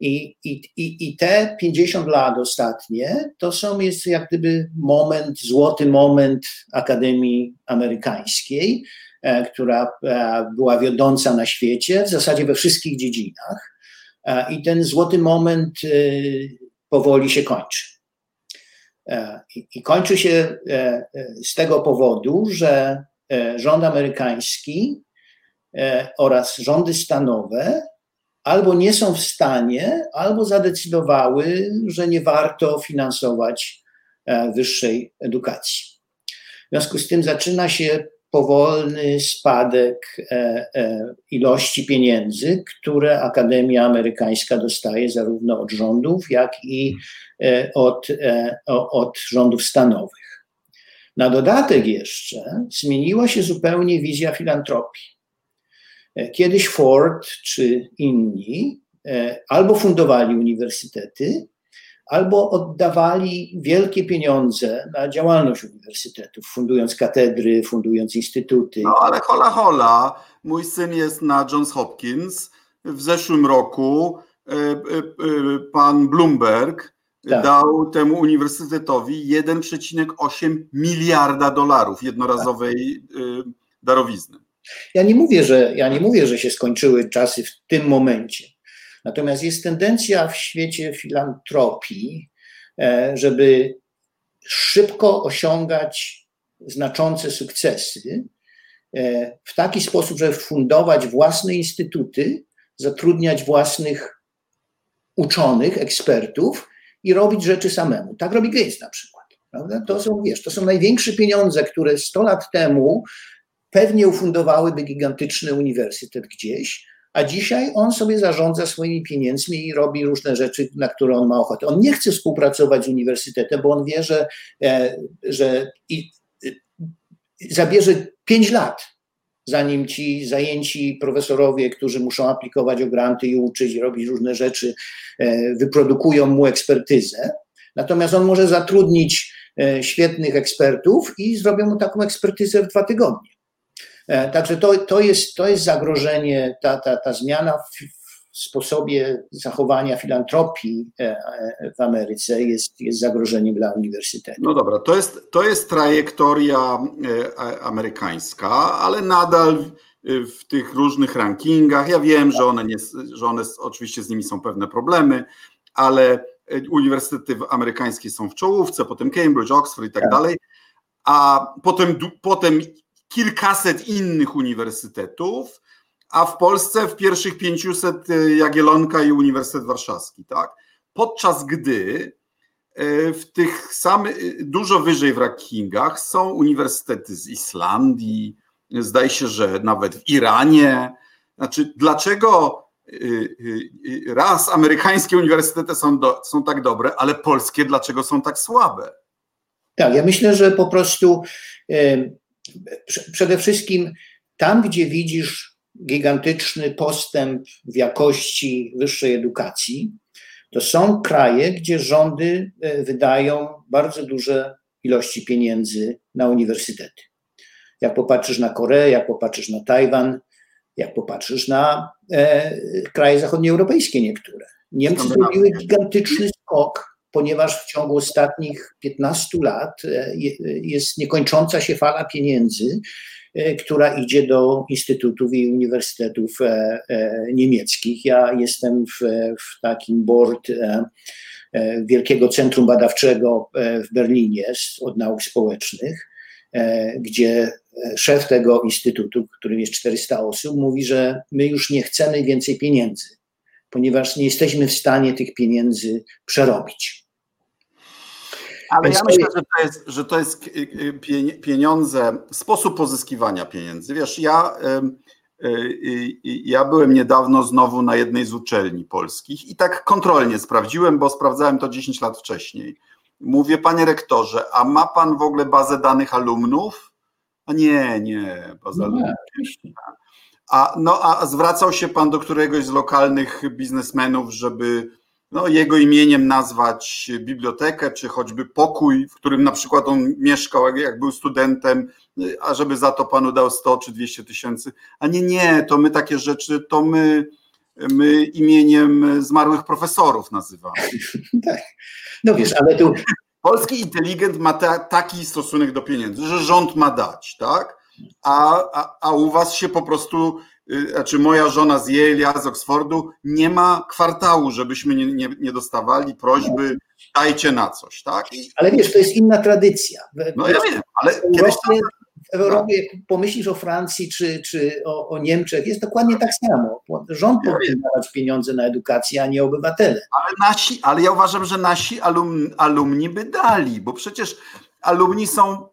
I, i, i, I te 50 lat ostatnie to są jest jak gdyby moment, złoty moment Akademii Amerykańskiej, która była wiodąca na świecie, w zasadzie we wszystkich dziedzinach. I ten złoty moment powoli się kończy. E, I kończy się e, e, z tego powodu, że rząd amerykański oraz rządy stanowe albo nie są w stanie, albo zadecydowały, że nie warto finansować wyższej edukacji. W związku z tym zaczyna się powolny spadek e, e, ilości pieniędzy, które Akademia Amerykańska dostaje zarówno od rządów, jak i e, od, od rządów stanowych. Na dodatek jeszcze zmieniła się zupełnie wizja filantropii. Kiedyś Ford czy inni albo fundowali uniwersytety, albo oddawali wielkie pieniądze na działalność uniwersytetów, fundując katedry, fundując instytuty. No ale hola hola, mój syn jest na Johns Hopkins. W zeszłym roku e, e, e, pan Bloomberg tak. dał temu uniwersytetowi 1,8 miliarda dolarów jednorazowej tak. darowizny. Ja nie mówię, że ja nie mówię, że się skończyły czasy w tym momencie. Natomiast jest tendencja w świecie filantropii, e, żeby szybko osiągać znaczące sukcesy e, w taki sposób, żeby fundować własne instytuty, zatrudniać własnych uczonych, ekspertów i robić rzeczy samemu. Tak robi Gates na przykład. Prawda? To są, wiesz, to są największe pieniądze, które 100 lat temu pewnie ufundowałyby gigantyczny uniwersytet gdzieś, a dzisiaj on sobie zarządza swoimi pieniędzmi i robi różne rzeczy, na które on ma ochotę. On nie chce współpracować z uniwersytetem, bo on wie, że, e, że i, e, zabierze pięć lat, zanim ci zajęci profesorowie, którzy muszą aplikować o granty i uczyć, robić różne rzeczy, e, wyprodukują mu ekspertyzę. Natomiast on może zatrudnić świetnych ekspertów i zrobią mu taką ekspertyzę w dwa tygodnie. E, także to, to, jest, to jest zagrożenie, ta, ta, ta zmiana w, w sposobie zachowania filantropii e, e, w Ameryce jest, jest zagrożeniem dla uniwersytetu. No dobra, to jest, to jest trajektoria amerykańska, ale nadal w tych różnych rankingach, ja wiem, że one, nie, że one oczywiście z nimi są pewne problemy, ale uniwersytety amerykańskie są w czołówce, potem Cambridge, Oxford i tak, tak. dalej, a potem, potem kilkaset innych uniwersytetów, a w Polsce w pierwszych 500 y, Jagiellonka i Uniwersytet Warszawski, tak? Podczas gdy y, w tych samych, y, dużo wyżej w rankingach są uniwersytety z Islandii, zdaje się, że nawet w Iranie. Znaczy, dlaczego raz amerykańskie uniwersytety są, do, są tak dobre, ale polskie dlaczego są tak słabe? Tak, ja myślę, że po prostu przede wszystkim tam, gdzie widzisz gigantyczny postęp w jakości wyższej edukacji, to są kraje, gdzie rządy e, wydają bardzo duże ilości pieniędzy na uniwersytety. Jak popatrzysz na Koreę, jak popatrzysz na Tajwan, jak popatrzysz na e, kraje zachodnioeuropejskie niektóre. Niemcy zrobiły gigantyczny skok ponieważ w ciągu ostatnich 15 lat e, jest niekończąca się fala pieniędzy, e, która idzie do instytutów i uniwersytetów e, niemieckich. Ja jestem w, w takim board Wielkiego Centrum Badawczego w Berlinie od nauk społecznych, gdzie szef tego instytutu, którym jest 400 osób, mówi, że my już nie chcemy więcej pieniędzy, ponieważ nie jesteśmy w stanie tych pieniędzy przerobić. Ale ja myślę, że to jest, że to jest pieniądze, sposób pozyskiwania pieniędzy. Wiesz, ja, ja byłem niedawno znowu na jednej z uczelni polskich i tak kontrolnie sprawdziłem, bo sprawdzałem to 10 lat wcześniej. Mówię, panie rektorze, a ma pan w ogóle bazę danych alumnów? A nie, nie, baza no, alumnów. A, no, a zwracał się pan do któregoś z lokalnych biznesmenów, żeby no, jego imieniem nazwać bibliotekę, czy choćby pokój, w którym na przykład on mieszkał, jak był studentem, a żeby za to panu dał 100 czy 200 tysięcy. A nie, nie, to my takie rzeczy, to my, my imieniem zmarłych profesorów nazywamy. tak. No wiesz, ale tu. Polski inteligent ma ta, taki stosunek do pieniędzy, że rząd ma dać, tak? A, a, a u was się po prostu znaczy moja żona z Yale, ja z Oxfordu, nie ma kwartału, żebyśmy nie, nie, nie dostawali prośby, dajcie na coś, tak? I... Ale wiesz, to jest inna tradycja. No ja wiem, ale kiedyś w Europie, jak pomyślisz o Francji czy, czy o, o, Niemczech, jest dokładnie tak samo. Rząd ja powinien dawać pieniądze na edukację, a nie obywatele. Ale, nasi, ale ja uważam, że nasi alum, alumni by dali, bo przecież alumni są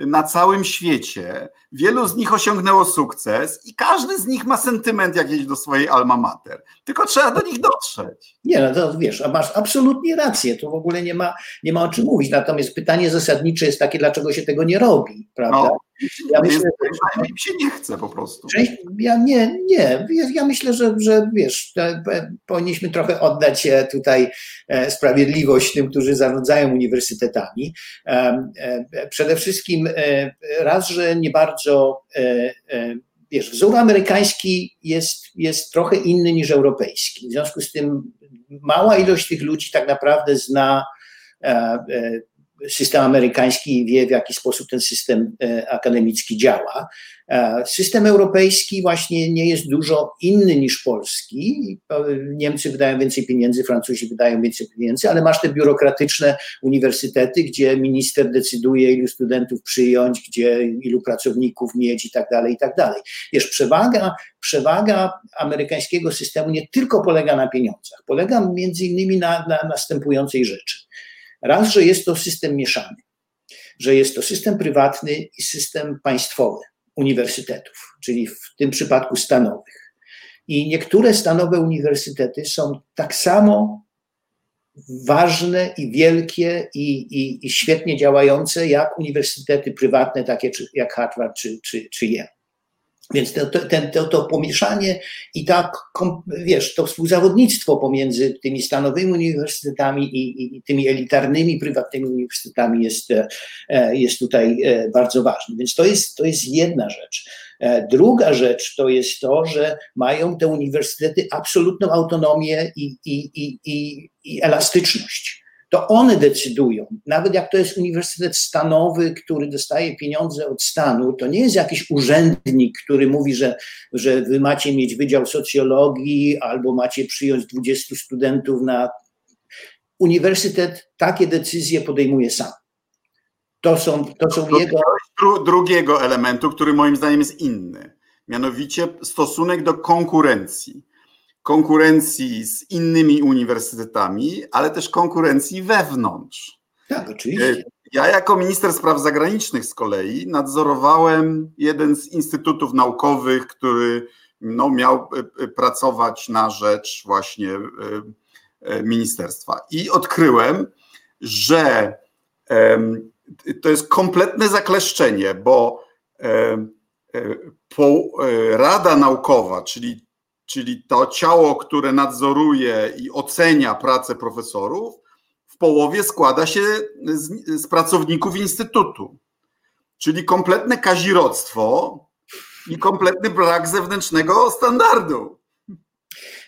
y, na całym świecie. Wielu z nich osiągnęło sukces i każdy z nich ma sentyment jakiś do swojej alma mater. Tylko trzeba do nich dotrzeć. Nie, no to wiesz, a masz absolutnie rację, tu w ogóle nie ma, nie ma o czym mówić. Natomiast pytanie zasadnicze jest takie, dlaczego się tego nie robi, prawda? No, ja myślę, że im się nie chce po prostu. Ja nie, nie. Ja myślę, że, że wiesz, powinniśmy trochę oddać tutaj e, sprawiedliwość tym, którzy zarządzają uniwersytetami. E, przede wszystkim e, raz, że nie bardzo wiesz, wzór amerykański jest, jest trochę inny niż europejski. W związku z tym mała ilość tych ludzi tak naprawdę zna system amerykański wie, w jaki sposób ten system e, akademicki działa. E, system europejski właśnie nie jest dużo inny niż polski. Niemcy wydają więcej pieniędzy, Francuzi wydają więcej pieniędzy, ale masz te biurokratyczne uniwersytety, gdzie minister decyduje, ilu studentów przyjąć, gdzie ilu pracowników mieć i tak dalej, i tak dalej. Wiesz, przewaga, przewaga amerykańskiego systemu nie tylko polega na pieniądzach, polega między innymi na, na następującej rzeczy. Raz, że jest to system mieszany, że jest to system prywatny i system państwowy uniwersytetów, czyli w tym przypadku stanowych. I niektóre stanowe uniwersytety są tak samo ważne i wielkie i, i, i świetnie działające jak uniwersytety prywatne, takie jak Harvard czy, czy, czy Yale. Więc to, to, to, to pomieszanie i tak, wiesz, to współzawodnictwo pomiędzy tymi stanowymi uniwersytetami i, i, tymi elitarnymi, prywatnymi uniwersytetami jest, e, jest tutaj e, bardzo ważne. Więc to jest, to jest jedna rzecz. E, druga rzecz to jest to, że mają te uniwersytety absolutną autonomię i, i, i, i elastyczność to one decydują. Nawet jak to jest uniwersytet stanowy, który dostaje pieniądze od stanu, to nie jest jakiś urzędnik, który mówi, że, że wy macie mieć wydział socjologii albo macie przyjąć 20 studentów na. Uniwersytet takie decyzje podejmuje sam. To są, to są jego. Drugiego elementu, który moim zdaniem jest inny, mianowicie stosunek do konkurencji konkurencji z innymi uniwersytetami, ale też konkurencji wewnątrz. Tak, oczywiście. Ja jako minister spraw zagranicznych z kolei nadzorowałem jeden z instytutów naukowych, który no, miał e, e, pracować na rzecz właśnie e, ministerstwa. I odkryłem, że to jest kompletne zakleszczenie, bo Rada Naukowa, czyli czyli to ciało, które nadzoruje i ocenia pracę profesorów, w połowie składa się z, z pracowników instytutu. Czyli kompletne kazirodztwo i kompletny brak zewnętrznego standardu.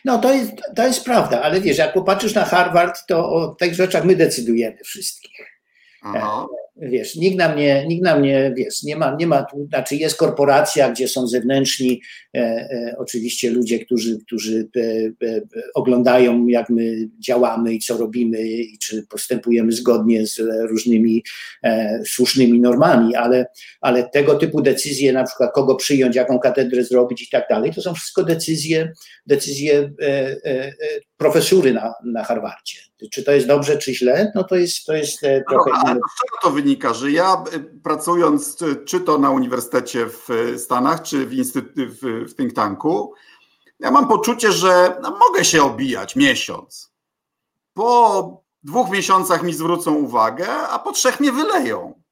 No to jest, to jest prawda, ale wiesz, jak popatrzysz na Harvard, to o tych rzeczach my decydujemy wszystkich. Aha. Wiesz, nikt na mnie, nikt na mnie, wiesz, nie ma, nie ma tu, znaczy jest korporacja, gdzie są zewnętrzni, e, e, oczywiście ludzie, którzy, którzy e, e, oglądają, jak my działamy i co robimy i czy postępujemy zgodnie z różnymi e, słusznymi normami, ale, ale tego typu decyzje, na przykład kogo przyjąć, jaką katedrę zrobić i tak dalej, to są wszystko decyzje, decyzje e, profesury na, na Harvardzie. Czy to jest dobrze, czy źle? No to jest, to jest trochę. No, z czego to wynika? Że ja pracując czy to na uniwersytecie w Stanach, czy w, instytu- w, w think tanku, ja mam poczucie, że no, mogę się obijać miesiąc. Po dwóch miesiącach mi zwrócą uwagę, a po trzech mnie wyleją.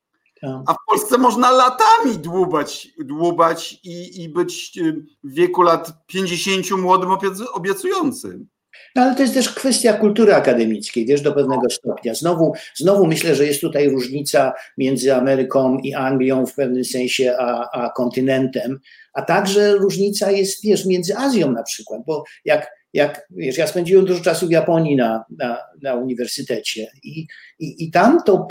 Tak. A w Polsce można latami dłubać, dłubać i, i być w wieku lat 50 młodym obiecującym. No ale to jest też kwestia kultury akademickiej, wiesz, do pewnego stopnia. Znowu, znowu myślę, że jest tutaj różnica między Ameryką i Anglią w pewnym sensie, a, a kontynentem, a także różnica jest, wiesz, między Azją na przykład, bo jak, jak wiesz, ja spędziłem dużo czasu w Japonii na, na, na uniwersytecie i, i, i tam to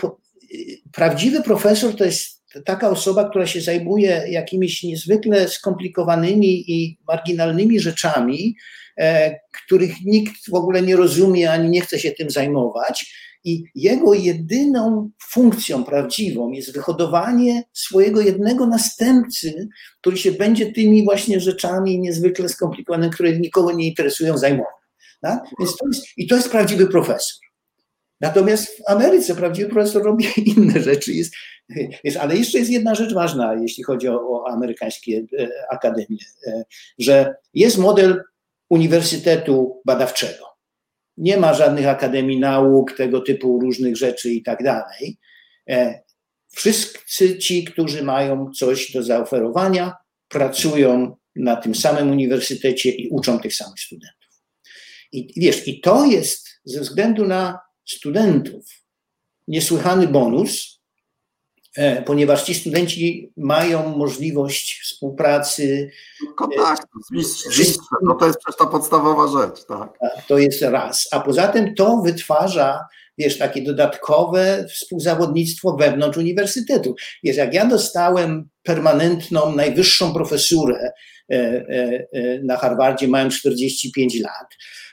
prawdziwy profesor to jest taka osoba, która się zajmuje jakimiś niezwykle skomplikowanymi i marginalnymi rzeczami, E, których nikt w ogóle nie rozumie ani nie chce się tym zajmować. I jego jedyną funkcją prawdziwą jest wyhodowanie swojego jednego następcy, który się będzie tymi właśnie rzeczami niezwykle skomplikowanymi, które nikogo nie interesują, zajmował. Tak? To jest, I to jest prawdziwy profesor. Natomiast w Ameryce prawdziwy profesor robi inne rzeczy. Jest, jest, ale jeszcze jest jedna rzecz ważna, jeśli chodzi o, o amerykańskie e, akademie, e, że jest model uniwersytetu badawczego. Nie ma żadnych akademii nauk, tego typu różnych rzeczy i tak dalej. E, wszyscy ci, którzy mają coś do zaoferowania, pracują na tym samym uniwersytecie i uczą tych samych studentów. I wiesz, i to jest ze względu na studentów niesłychany bonus, E, ponieważ ci studenci mają możliwość współpracy. Kontaktu z mistrzem, no to jest przecież ta podstawowa rzecz. Tak. To jest raz. A poza tym to wytwarza, wiesz, takie dodatkowe współzawodnictwo wewnątrz uniwersytetu. Wiesz, jak ja dostałem permanentną, najwyższą profesurę e, e, na Harvardzie, mając 45 lat, E,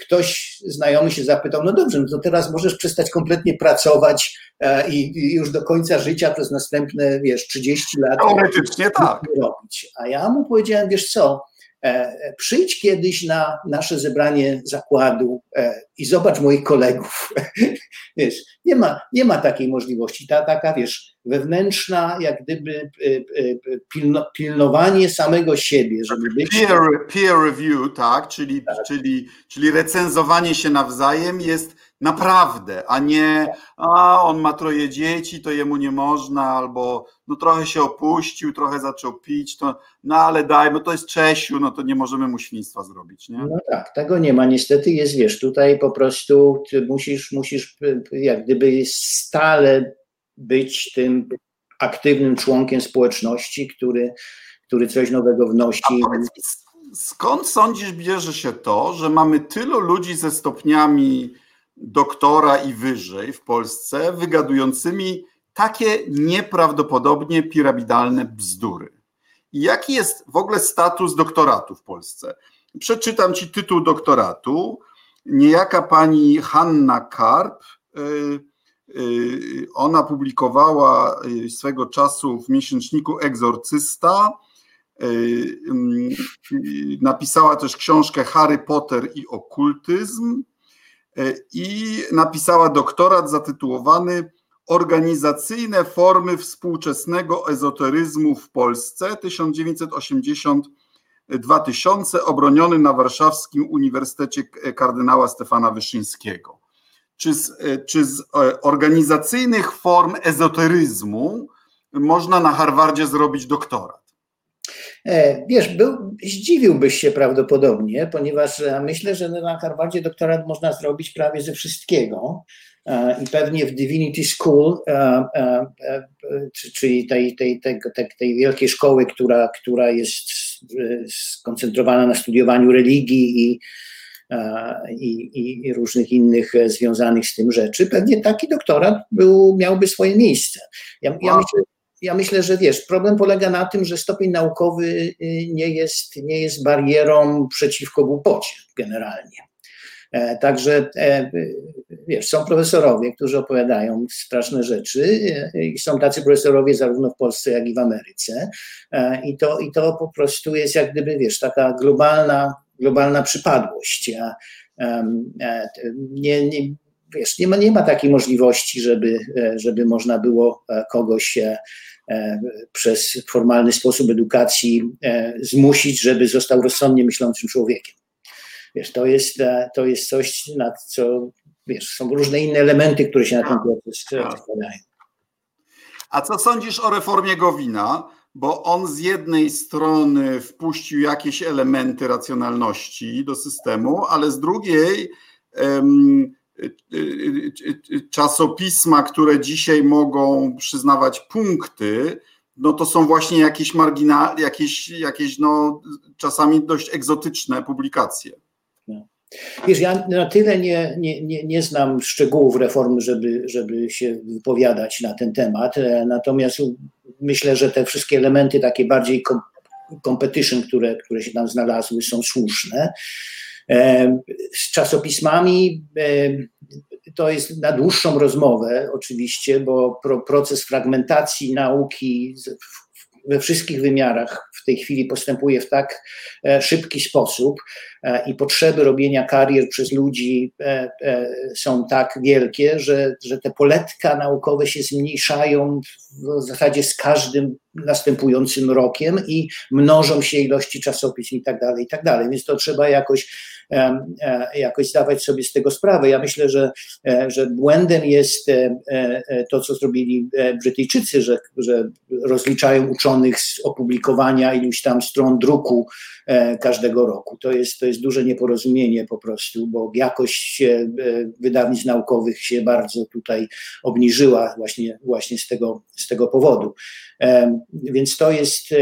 ktoś znajomy się zapytał, no dobrze, no to teraz możesz przestać kompletnie pracować e, i, już do końca życia przez następne, wiesz, 30 lat. Teoretycznie tak. Robić. A ja mu powiedziałem, wiesz co, e, przyjdź kiedyś na nasze zebranie zakładu i zobacz moich kolegów. Wiesz, nie ma, nie ma takiej możliwości. Ta taka, wiesz, wewnętrzna, jak gdyby pilno, pilnowanie samego siebie, żeby być. Peer, peer review, tak, czyli, tak. Czyli, czyli recenzowanie się nawzajem jest naprawdę, a nie a on ma troje dzieci, to jemu nie można, albo no trochę się opuścił, trochę zaczął pić, to no ale daj, bo to jest Czesiu, no to nie możemy mu świństwa zrobić, nie? No tak, tego nie ma, niestety jest, wiesz, tutaj po prostu musisz, musisz jak gdyby stale być tym aktywnym członkiem społeczności, który, który coś nowego wnosi. skąd sądzisz, bierze się to, że mamy tylu ludzi ze stopniami doktora i wyżej w Polsce, wygadującymi takie nieprawdopodobnie piramidalne bzdury? I jaki jest w ogóle status doktoratu w Polsce? Przeczytam ci tytuł doktoratu. Niejaka pani Hanna Karp. Yy, ona publikowała y, swego czasu w miesięczniku Egzorcysta. Y, napisała też książkę Harry Potter i okultyzm i napisała doktorat zatytułowany Organizacyjne formy współczesnego ezoteryzmu w Polsce 1980-2000, obroniony na Warszawskim Uniwersytecie kardynała Stefana Wyszyńskiego czy z, e, czy z e, organizacyjnych form ezoteryzmu można na Harvardzie zrobić doktorat? E, wiesz, był, zdziwiłbyś się prawdopodobnie, ponieważ myślę, że na Harvardzie doktorat można zrobić prawie ze wszystkiego. I pewnie w Divinity School, czyli tej, tej, tej, tej wielkiej szkoły, która, która jest skoncentrowana na studiowaniu religii i i, i, różnych innych związanych z tym rzeczy, pewnie taki doktorat był, miałby swoje miejsce. Ja, ja myślę, ja myślę, że wiesz, problem polega na tym, że stopień naukowy y, nie jest, nie jest barierą przeciwko głupocie generalnie. E, także e, wiesz, są profesorowie, którzy opowiadają straszne rzeczy e, i są tacy profesorowie zarówno w Polsce, jak i w Ameryce. I to, i to po prostu jest jak gdyby, wiesz, taka globalna, globalna przypadłość. Nie, nie, wiesz, nie ma, nie ma takiej możliwości, żeby, żeby można było kogoś przez formalny sposób edukacji zmusić, żeby został rozsądnie myślącym człowiekiem. Wiesz, to jest, e, to jest coś, na co, wiesz, są różne inne elementy, które się na ten proces składają. A co sądzisz o reformie Gowina? Bo on z jednej strony wpuścił jakieś elementy racjonalności do systemu, ale z drugiej um, czasopisma, które dzisiaj mogą przyznawać punkty, no to są właśnie jakieś marginalne, jakieś, jakieś no, czasami dość egzotyczne publikacje. Wiesz, ja na tyle nie, nie, nie, nie znam szczegółów reformy, żeby, żeby się wypowiadać na ten temat, e, natomiast myślę, że te wszystkie elementy takie bardziej competition, które, które się tam znalazły, są słuszne. E, z czasopismami e, to jest na dłuższą rozmowę oczywiście, bo proces fragmentacji nauki we wszystkich wymiarach w tej chwili postępuje w tak szybki sposób, E, i potrzeby robienia karier przez ludzi e, e, są tak wielkie, że, że te poletka naukowe się zmniejszają w zasadzie z każdym następującym rokiem i mnożą się ilości czasopism i tak dalej, i tak dalej. Więc to trzeba jakoś, jakoś zdawać sobie z tego sprawę. Ja myślę, że, że błędem jest to, co zrobili Brytyjczycy, że, że rozliczają uczonych z opublikowania iluś tam stron druku każdego roku. To jest, to jest duże nieporozumienie po prostu, bo jakość e, wydawnictw naukowych się bardzo tutaj obniżyła właśnie, właśnie z, tego, z tego powodu. Więc to jest.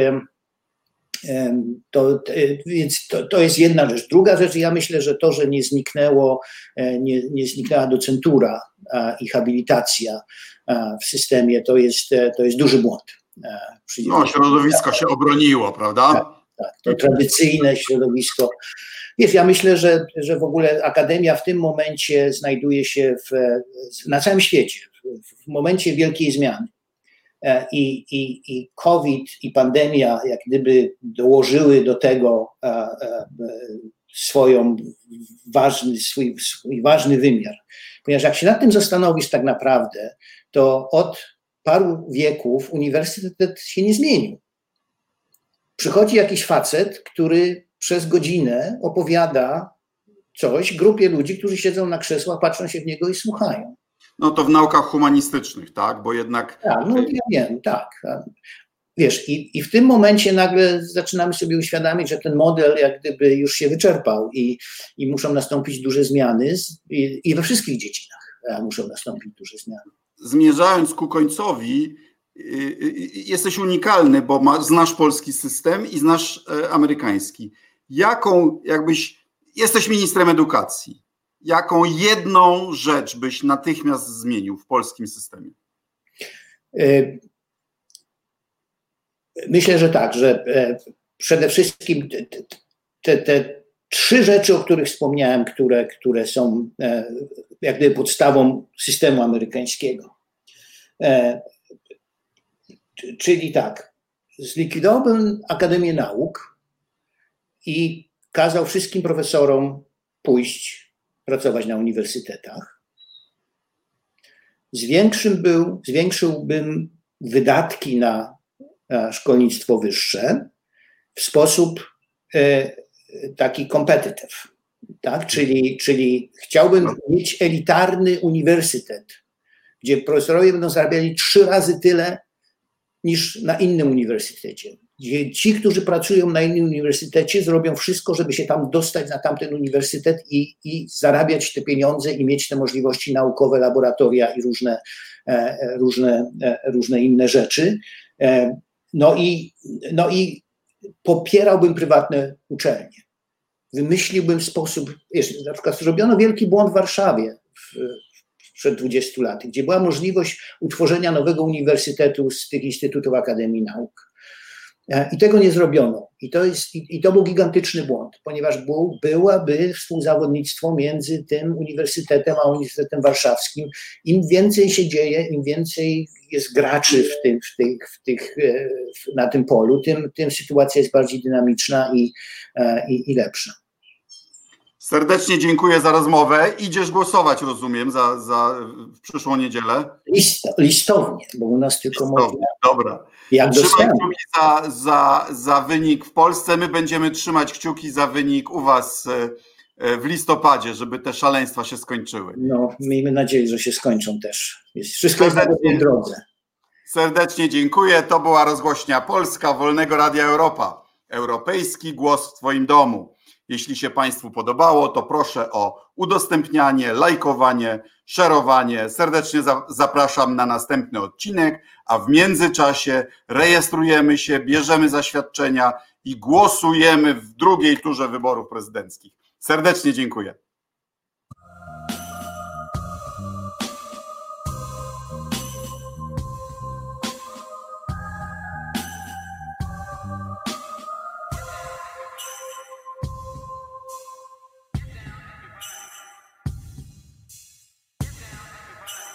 To, więc to, to jest jedna rzecz. Druga rzecz, ja myślę, że to, że nie zniknęło, e, nie, nie zniknęła docentura i habilitacja w systemie, to jest, e, to jest duży błąd. No, środowisko się obroniło, prawda? Tak, tak. To tradycyjne środowisko Wiesz, ja myślę, że, że w ogóle Akademia w tym momencie znajduje się w, na całym świecie, w momencie wielkiej zmiany. E, I, i, I COVID i pandemia, jak gdyby dołożyły do tego e, e, swoją ważny, swój, swój ważny wymiar. Ponieważ jak się nad tym zastanowisz tak naprawdę, to od paru wieków uniwersytet się nie zmienił. Przychodzi jakiś facet, który przez godzinę opowiada coś grupie ludzi, którzy siedzą na krzesłach, patrzą się w niego i słuchają. No to w naukach humanistycznych, tak? Bo jednak. Tak, no ja wiem, tak. Wiesz, i, i w tym momencie nagle zaczynamy sobie uświadamiać, że ten model jak gdyby już się wyczerpał i, i muszą nastąpić duże zmiany i, i we wszystkich dziedzinach muszą nastąpić duże zmiany. Zmierzając ku końcowi, y, y, y, jesteś unikalny, bo ma, znasz polski system i znasz e, amerykański jaką jakbyś, jesteś ministrem edukacji, jaką jedną rzecz byś natychmiast zmienił w polskim systemie? E, myślę, że tak, że e, przede wszystkim te, te trzy rzeczy, o których wspomniałem, które, które są e, jak gdyby podstawą systemu amerykańskiego. Czyli tak, zlikwidowałbym Akademię Nauk, i kazał wszystkim profesorom pójść pracować na uniwersytetach. Zwiększył był, zwiększyłbym wydatki na szkolnictwo wyższe w sposób e, taki competitive. Tak? Czyli, czyli chciałbym no. mieć elitarny uniwersytet, gdzie profesorowie będą zarabiali trzy razy tyle niż na innym uniwersytecie ci, którzy pracują na innym uniwersytecie, zrobią wszystko, żeby się tam dostać na tamten uniwersytet i, i zarabiać te pieniądze i mieć te możliwości naukowe, laboratoria i różne, e, e, różne, e, różne inne rzeczy. No i, no i popierałbym prywatne uczelnie. wymyśliłbym sposób, wiesz, na przykład zrobiono wielki błąd w Warszawie w, przed 20 laty, gdzie była możliwość utworzenia nowego uniwersytetu z tych instytutów Akademii Nauk. E, I tego nie zrobiono. I to, jest, i, i to był gigantyczny błąd, ponieważ był, byłaby współzawodnictwo między tym uniwersytetem a Uniwersytetem Warszawskim. Im więcej się dzieje, im więcej jest graczy w tych, w tych, w tych, e, na tym polu, tym, tym sytuacja jest bardziej dynamiczna i, e, i, i lepsza. Serdecznie dziękuję za rozmowę. Idziesz głosować, rozumiem, za, za w przyszłą niedzielę? List, listownie, bo u nas tylko listownie. można. Dobra. Jak Trzymaj kciuki za, za, za wynik w Polsce. My będziemy trzymać kciuki za wynik u Was e, e, w listopadzie, żeby te szaleństwa się skończyły. No, miejmy nadzieję, że się skończą też. Wszystko jest na dobrej drodze. Serdecznie dziękuję. To była rozgłośnia Polska Wolnego Radia Europa. Europejski głos w Twoim domu. Jeśli się Państwu podobało, to proszę o udostępnianie, lajkowanie, szerowanie. Serdecznie zapraszam na następny odcinek, a w międzyczasie rejestrujemy się, bierzemy zaświadczenia i głosujemy w drugiej turze wyborów prezydenckich. Serdecznie dziękuję.